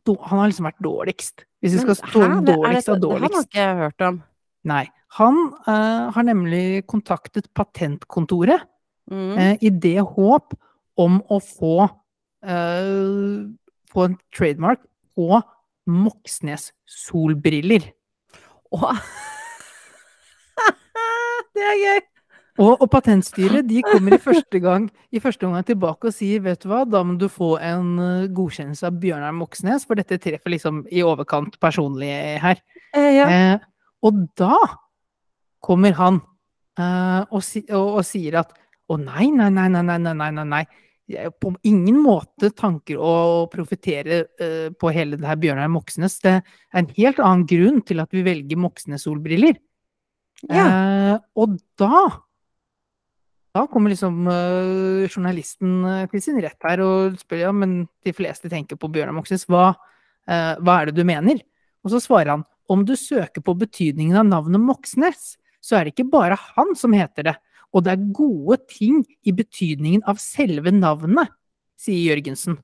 han har liksom vært dårligst. Hvis vi skal stå dårligst av dårligst. Det har ikke jeg hørt om. Nei. Han eh, har nemlig kontaktet patentkontoret Mm. eh, i det håp om å få, eh, få en trademark på Moxnes solbriller. Åh. det er gøy! Og, og patentstyret de kommer i første, gang, i første omgang tilbake og sier vet du hva, da må du få en godkjennelse av Bjørnar Moxnes, for dette treffer liksom i overkant personlig her. Eh, ja. Eh, og da kommer han uh, og, si, og, og, sier at å nei, nei, nei, nei, nei, nei, nei, nei. På ingen måte tanker å profittere uh, eh, på hele det her Bjørnar Moxnes. Det er en helt annen grunn til at vi velger Moxnes-solbriller. Ja. Uh, og da da kommer liksom journalisten til sin rett her og spør ja, men de fleste tenker på Bjørnar Moxnes. Hva, hva er det du mener? Og så svarer han om du søker på betydningen av navnet Moxnes, så er det ikke bare han som heter det, og det er gode ting i betydningen av selve navnet, sier Jørgensen.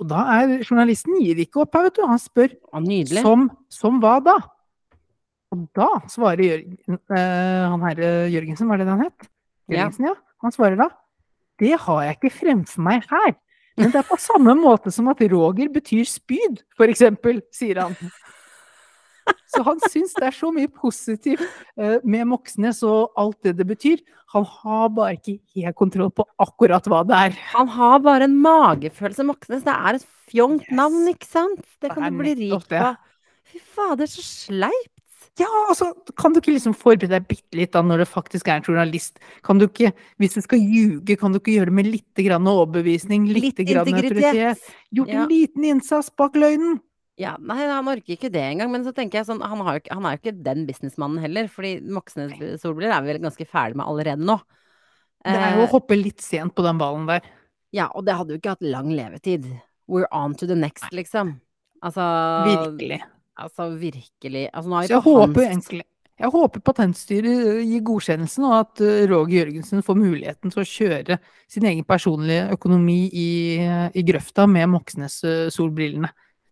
Og da er journalisten gir ikke opp vet du. Han spør nydelig. som, som hva da? Og da svarer Jørgen, eh, han herre Jørgensen, var det det han het? Ja. Jørgensen, ja. Han svarer da Det har jeg ikke fremfor meg her. Men det er på samme måte som at Roger betyr spyd, eksempel, sier han. Så han syns det er så mye positivt eh, med Moxnes og alt det det betyr. Han har bare ikke helt kontroll på akkurat hva det er. Han har bare en magefølelse, Moxnes. Det er et fjongt Yes. navn, ikke sant? Det kan det du bli rik det. på. Fy fader, så sleipt. Ja, altså, kan du ikke liksom forberede deg bitte litt da når det faktisk er en journalist? Kan du ikke, hvis du skal ljuge, kan du ikke gjøre det med litt grann overbevisning, litt, Litt grann autoritet? Gjort Ja. en liten innsats bak løgnen? Ja, nei, han orker ikke det engang. Men så tenker jeg sånn, han, har jo han er jo ikke den businessmannen heller. Fordi Moxnes solbriller er vi vel ganske ferdig med allerede nå. Det er jo Eh, å hoppe litt sent på den ballen der. ja, og det hadde jo ikke hatt lang levetid. We're on to the next, liksom. Altså Virkelig. Altså virkelig. Altså, nå har Så jeg håper hans egentlig jeg håper Patentstyret gir godkjennelsen, og at eh, Roger Jørgensen får muligheten til å kjøre sin egen personlige økonomi i, i grøfta med Moxnes-solbrillene.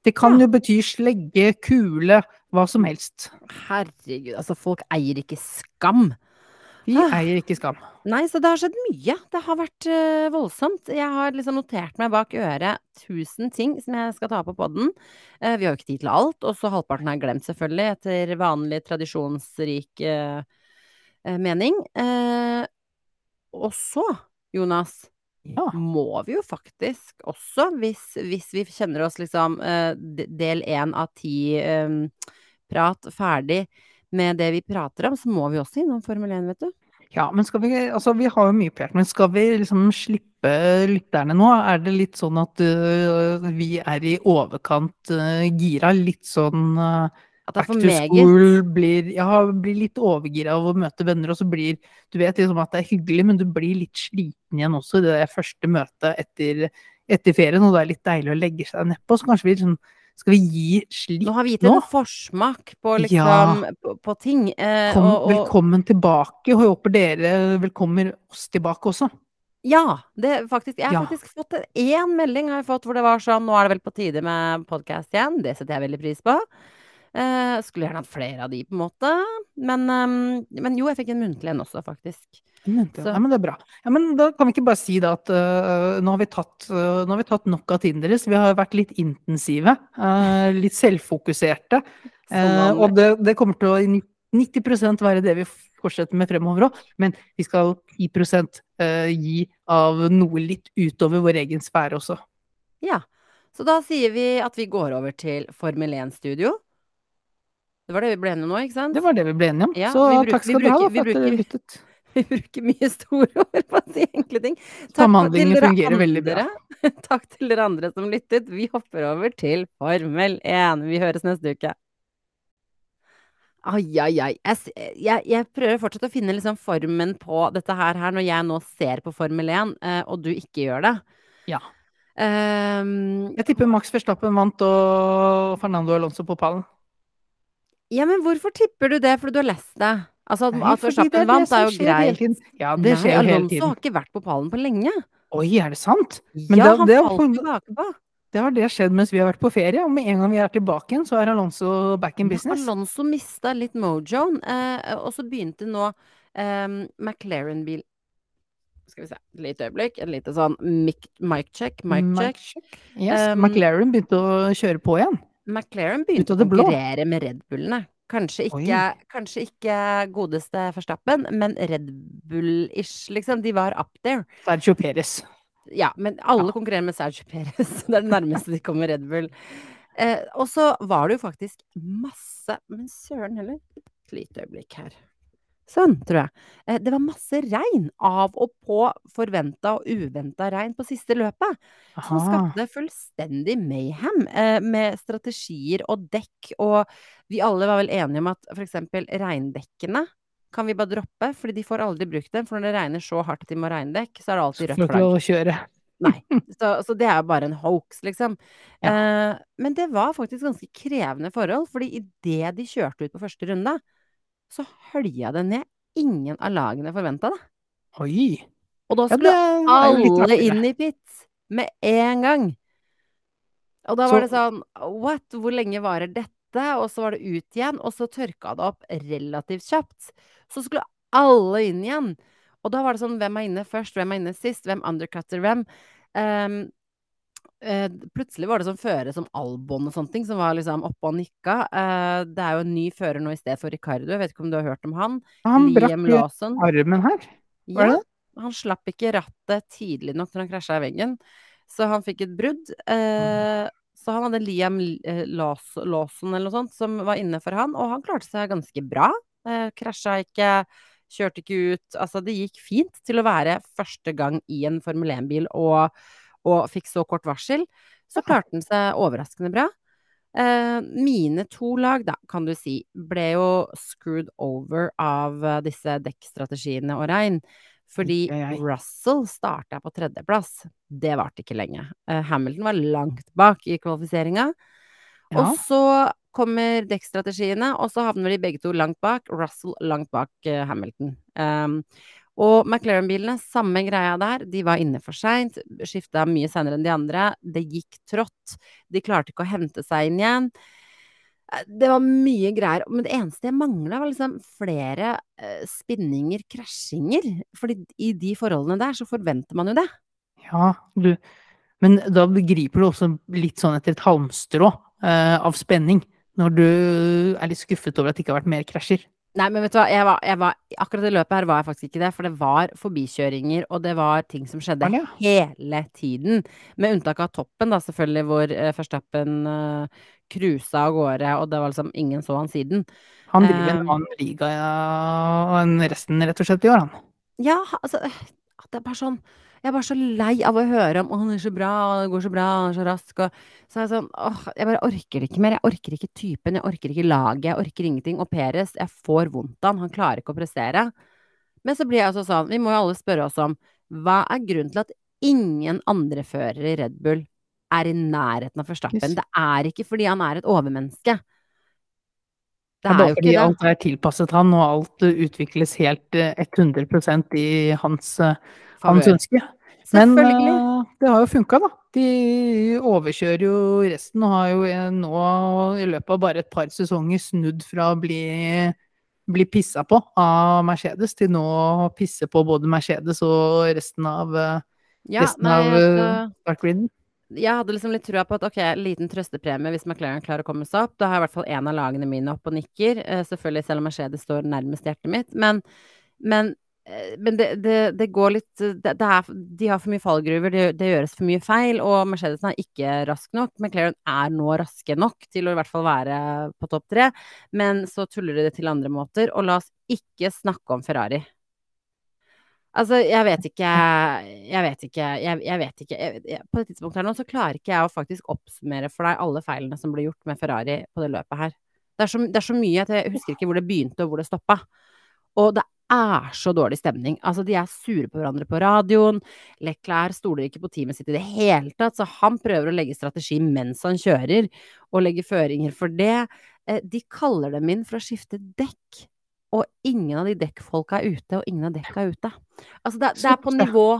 Det kan Ja. jo bety slegge, kule, hva som helst. Herregud, altså folk eier ikke skam. Vi Ah. eier ikke skam. Nei, så det har skjedd mye. Det har vært uh, voldsomt. Jeg har liksom notert meg bak øret tusen ting som jeg skal ta på podden. Uh, vi har jo ikke tid til alt, og så halvparten har jeg glemt, selvfølgelig, etter vanlig tradisjonsrik eh, mening. Og så, Jonas, Ja. må vi jo faktisk også, hvis, hvis vi kjenner oss liksom eh, del én av ti eh, prat ferdig med det vi prater om, så må vi også innom Formel 1, vet du. Ja, men skal vi Altså, vi har jo mye prat, men skal vi liksom slippe lytterne nå? Er det litt sånn at uh, vi er i overkant uh, gira? Litt sånn øh, At det er back for to meget. school blir Ja, blir litt overgira av å møte venner, og så blir Du vet liksom at det er hyggelig, men du blir litt sliten igjen også i det første møtet etter, etter ferien, og det er litt deilig å legge seg nedpå. Så kanskje vi liksom Skal vi gi slipp Nå Nå har vi gitt en forsmak på liksom Ja. på, på ting. Eh, Kom, og, og, velkommen tilbake, og jeg håper dere velkommer oss tilbake også. ja, det faktisk Jeg har Ja. faktisk fått en- én melding fått hvor det var sånn Nå er det vel på tide med podkast igjen. Det setter jeg veldig pris på. Eh, skulle gjerne hatt flere av de, på en måte. Men, um, men jo, jeg fikk en muntlig en også, faktisk. Så- ja, men det er bra. Ja, men da kan vi ikke bare si da at uh, nå, har vi tatt, uh, nå har vi tatt nok av tiden deres. Vi har vært litt intensive, litt selvfokuserte. Og det, det kommer til å 90% være det vi fortsetter med fremover òg. Men vi skal 10% øh, gi av noe litt utover vår egen sfære også. Ja. Så da sier vi at vi går over til Formel 1-studio. Det var det vi ble enige om nå, ikke sant? Det var det vi ble enige om. Ja, Så bruker, takk skal du ha for at dere lyttet. Vi bruker mye store ord på å si enkle ting. Samhandlingen fungerer veldig bra. Takk til dere andre som lyttet. Vi hopper over til Formel 1. Vi høres neste uke. Ai, ai, ai. Jeg, jeg, jeg prøver fortsatt å finne liksom formen på dette her, her når jeg nå ser på Formel 1, eh, og du ikke gjør det. Ja. Um, Jeg tipper Max Verstappen vant og Fernando Alonso på pallen. Ja, men hvorfor tipper du det? Fordi du har lest det? Altså, at, Nei, at Verstappen det vant, er jo greit. Ja, det Nei, skjer jo hele tiden. Alonso har ikke vært på pallen på lenge. Oi, er det sant? Men ja, det- han det falt jo bakpå. Det har det skjedd mens vi har vært på ferie, og med en gang vi er tilbake igjen, så er Alonso back in business. Alonso mista litt mojoen, eh, og så begynte nå eh, McLaren-bil Skal vi se, et lite øyeblikk. Et lite sånn mic, mic check, mic Mic check. Yes, Um, McLaren begynte å kjøre på igjen. McLaren begynte å konkurrere med Red Bullene. Kanskje ikke, kanskje ikke godeste Verstappen, men Red Bull-ish, liksom. De var up there. Sergio Perez. Ja, men alle Ja. konkurrerer med Sergio Perez. Det er det nærmeste de kommer Red Bull. Eh, og så var det jo faktisk masse Men søren heller. Et lite øyeblikk her. Sånn, tror jeg. Eh, det var masse regn. Av og på forventa og uventa regn på siste løpet. Som Aha. skapte fullstendig mayhem eh, med strategier og dekk. Og vi alle var vel enige om at eksempel regndekkene kan vi bare droppe, fordi de får aldri brukt dem. For når det regner så hardt at de må ha regndekk, så er det alltid rødt flagg. Nei. Så, så det er jo bare en hoax, liksom. Ja. Eh, men det var faktisk ganske krevende forhold, fordi idet de kjørte ut på første runde, så hølja det ned. Ingen av lagene forventa det. Oi. Og da Ja, skulle litt alle inn i pit med en gang. Og da Så- var det sånn What? Hvor lenge varer dette? Og så var det ut igjen, og så tørka det opp relativt kjapt. Så skulle alle inn igjen. Og da var det sånn Hvem er inne først? Hvem er inne sist? Hvem undercutter hvem? Ehm, eh, plutselig var det sånn føre som Albon og sånne ting, som var liksom oppe og nikka. Eh, det er jo en ny fører nå i stedet for Ricardo. Jeg vet ikke om du har hørt om han? Han Liam brakk Lawson. armen her. Var det Ja, det? han slapp ikke rattet tidlig nok når han krasja i veggen, så han fikk et brudd. Eh, så han hadde Liam eh, Lawson eller noe sånt som var inne for han, og han klarte seg ganske bra. Eh, krasja ikke, kjørte ikke ut. Altså, det gikk fint til å være første gang i en Formel 1-bil og, og fikk så kort varsel. Så klarte han seg overraskende bra. Eh, mine to lag, da, kan du si, ble jo screwed over av eh, disse dekkstrategiene og regn. Fordi. Russell starta på tredjeplass. Det varte ikke lenge. Eh, Hamilton var langt bak i kvalifiseringa. Ja. Og så kommer dekkstrategiene, og så havner de begge to langt bak. Russell langt bak eh, Hamilton. Um, og McLaren-bilene, samme greia der. De var inne for seint, skifta mye senere enn de andre. Det gikk trått. De klarte ikke å hente seg inn igjen. Eh, Det var mye greier. Men det eneste jeg mangla, var liksom flere eh, spinninger, krasjinger. Fordi i de forholdene der, så forventer man jo det. Ja, du Men da begriper du også litt sånn etter et halmstrå uh, av spenning. Når du er litt skuffet over at det ikke har vært mer krasjer. Nei, men vet du hva, jeg var, jeg var, akkurat i løpet her var jeg faktisk ikke det, for det var forbikjøringer, og det var ting som skjedde ja. hele tiden. Med unntak av toppen, da, selvfølgelig, hvor uh, Verstappen uh, cruisa av gårde, og det var liksom ingen så han siden. Han driver en Um, annen liga ja, enn resten, rett og slett, i år, han. Ja, altså Det er bare sånn Jeg er bare så lei av å høre om 'Å, han er så bra, og det går så bra, han er så rask', og så er jeg sånn Åh, jeg bare orker det ikke mer. Jeg orker ikke typen, jeg orker ikke laget, jeg orker ingenting. Og Peres, jeg får vondt av han, han klarer ikke å prestere. Men så blir jeg altså sånn Vi må jo alle spørre oss om hva er grunnen til at ingen andre førere i Red Bull er i nærheten av Forstappen? Yes. Det er ikke fordi han er et overmenneske. Det Det er er bare jo fordi det. alt er tilpasset han, og alt utvikles helt uh, 100% i hans, hans Favør. ønske. Men uh, det har jo funka, da. De overkjører jo resten, og har jo uh, nå i løpet av bare et par sesonger snudd fra å bli, bli pissa på av Mercedes, til nå å pisse på både Mercedes og resten av, uh, Ja, resten nei, av altså, startgriden. jeg hadde liksom litt trua på at ok, liten trøstepremie hvis McLaren klarer å komme seg opp. Da har i hvert fall én av lagene mine opp og nikker. Eh, selvfølgelig selv om Mercedes står nærmest hjertet mitt. Men, men, eh, men det, det, det går litt det, det er, De har for mye fallgruver, det, gjøres for mye feil, og Mercedesen er ikke rask nok. McLaren er nå raske nok til å i hvert fall være på topp tre, men så tuller de det til andre måter. Og la oss ikke snakke om Ferrari. Altså, jeg vet ikke Jeg vet ikke. Jeg, jeg vet ikke. Jeg, jeg, på det tidspunktet her nå så klarer ikke jeg å faktisk oppsummere for deg alle feilene som ble gjort med Ferrari på det løpet her. Det er så, er så mye at jeg husker ikke hvor det begynte og hvor det stoppa. Og det er så dårlig stemning. Altså, de er sure på hverandre på radioen. Leclerc stoler ikke på teamet sitt i det hele tatt, så han prøver å legge strategi mens han kjører, og legge føringer for det. Eh, De kaller dem inn for å skifte dekk, og ingen av de dekkfolka er ute, og ingen av dekka er ute. Altså, det, det er på nivå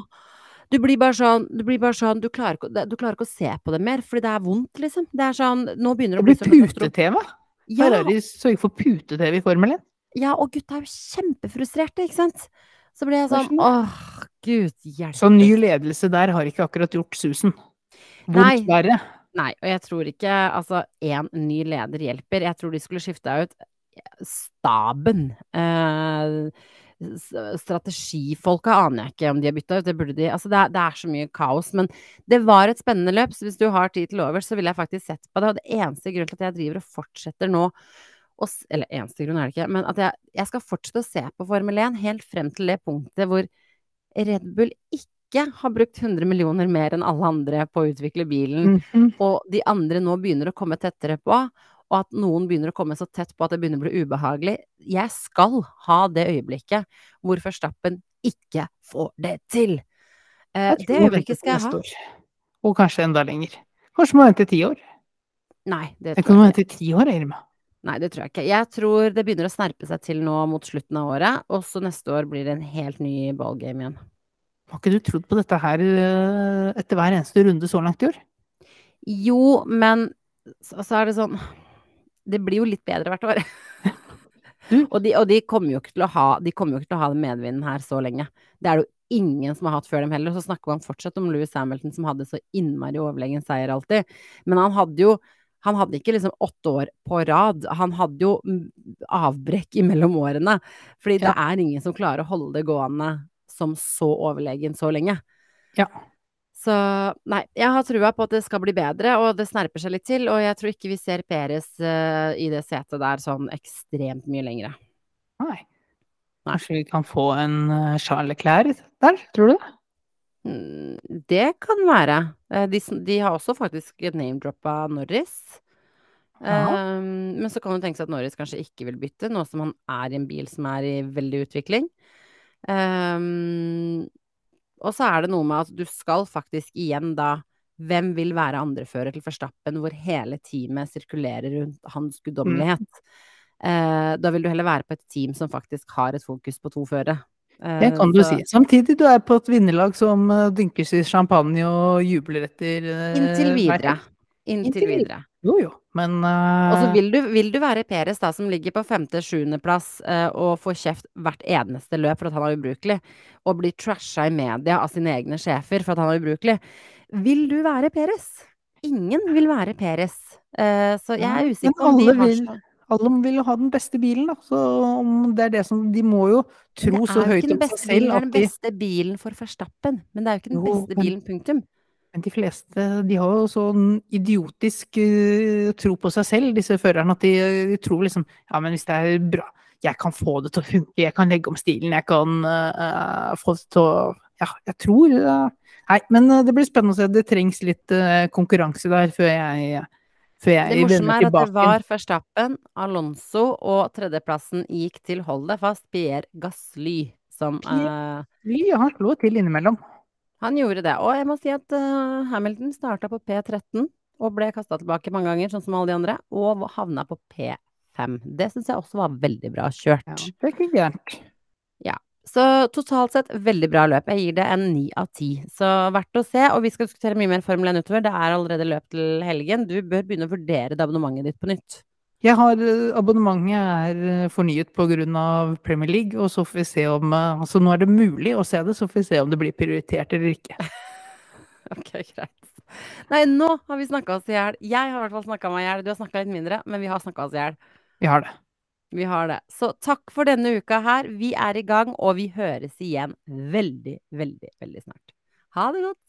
du blir bare sånn, du blir bare sånn, du klarer, ikke, du klarer ikke å se på det mer, fordi det er vondt, liksom. Det er sånn, nå begynner det å bli sånn Det blir putetema! Ja. Her er de sørger for pute-TV i Formel 1. ja, og gutta er jo kjempefrustrerte, ikke sant? Så ble jeg sånn, åh, gud hjelpe. Så ny ledelse der har ikke akkurat gjort susen. Vondt verre. Nei, og jeg tror ikke altså én ny leder hjelper. Jeg tror de skulle skifta ut staben. Eh, strategifolka aner jeg ikke om de har bytta ut, det burde de. Altså det er, det er så mye kaos. Men det var et spennende løp, så hvis du har tid til overs, så ville jeg faktisk sett på det. Og det eneste grunnen til at jeg driver og fortsetter nå og, eller eneste grunn er det ikke, men at jeg, jeg skal fortsette å se på Formel 1 helt frem til det punktet hvor Red Bull ikke har brukt 100 millioner mer enn alle andre på å utvikle bilen, Mhm. og de andre nå begynner å komme tettere på, og at noen begynner å komme så tett på at det begynner å bli ubehagelig. Jeg skal ha det øyeblikket hvor Verstappen ikke får det til. Eh, det øyeblikket skal jeg ha. Og kanskje enda lenger. Kanskje må vente ti år. Nei, det Jeg ikke. kan jeg kan vente ti år, Irma. Nei, det tror jeg ikke. Jeg tror det begynner å snerpe seg til nå mot slutten av året, og så neste år blir det en helt ny ballgame igjen. Har ikke du trodd på dette her eh, etter hver eneste runde så langt i år? Jo, men så, så er det sånn Det blir jo litt bedre hvert år. Og, de, og de kommer jo ikke til å ha De kommer jo ikke til å ha den medvinden her så lenge. Det er det jo ingen som har hatt før dem heller. Så snakker man fortsatt om Louis Hamilton som hadde så innmari overlegen seier alltid. Men han hadde jo han hadde ikke liksom åtte år på rad. Han hadde jo avbrekk imellom årene. Fordi det er ingen som klarer å holde det gående som så overlegen så lenge. Ja. Så nei, jeg har trua på at det skal bli bedre, og det snerper seg litt til. Og jeg tror ikke vi ser Peres uh, i det setet der sånn ekstremt mye lenger. Nei. Nei. Kanskje vi kan få en eh, Charles Leclerc der, tror du det? Mm, Det kan være. Eh, De, de har også faktisk name-droppa Norris. Um, men så kan det tenkes at Norris kanskje ikke vil bytte, nå som han er i en bil som er i veldig utvikling. Um, og så er det noe med at du skal faktisk igjen da Hvem vil være andrefører til Forstappen, hvor hele teamet sirkulerer rundt hans guddommelighet? Eh, da vil du heller være på et team som faktisk har et fokus på to førere. Eh, Det kan du så- si. Samtidig, du er på et vinnerlag som dynkes dynker i champagne og jubler etter eh, Inntil videre. Inntil Inntil videre. Jo, jo, men uh... Og så vil du, vil du være Peres, da, som ligger på femte-sjuendeplass uh, og får kjeft hvert eneste løp for at han er ubrukelig, og blir trasha i media av sine egne sjefer for at han er ubrukelig. Vil du være Peres? Ingen vil være Peres. Uh, så jeg er usikker på om de har alle vil jo ha den beste bilen, da. Så om det er det som De må jo tro det så er jo høyt ikke den om seg beste bilen, selv det er ikke den beste bilen for Verstappen. Men det er jo ikke den Jo, beste bilen, punktum. Men de fleste de har jo sånn idiotisk uh, tro på seg selv, disse førerne, at de, de tror liksom Ja, men hvis det er bra Jeg kan få det til å funke, jeg kan legge om stilen, jeg kan uh, få det til å Ja, jeg tror uh, Nei, men eh, det blir spennende å se. Det trengs litt eh, konkurranse der før jeg jeg Det morsomme er at det var Verstappen, Alonso og tredjeplassen gikk til, hold deg fast, Pierre Gasly, som Pierre- Gasly, uh, han slo til innimellom. Han gjorde det. Og jeg må si at uh, Hamilton starta på P13 og ble kasta tilbake mange ganger, sånn som alle de andre, og havna på P5. Det syns jeg også var veldig bra kjørt. Ja, det er ikke gærent. Så totalt sett veldig bra løp. Jeg gir det en ni av ti. Så verdt å se. Og vi skal diskutere mye mer Formel 1 utover. Det er allerede løp til helgen. Du bør begynne å vurdere det abonnementet ditt på nytt. Jeg har eh, Abonnementet er eh, fornyet pga. Premier League, og så får vi se om eh, Altså, nå er det mulig å se det, så får vi se om det blir prioritert eller ikke. Ok, greit. Nei, nå har vi snakka oss i hjel. Jeg har i hvert fall snakka meg i hjel. Du har snakka litt mindre, men vi har snakka oss i hjel. Vi har det. Vi har det. Så takk for denne uka her. Vi er i gang, og vi høres igjen veldig, veldig, veldig snart. Ha det godt.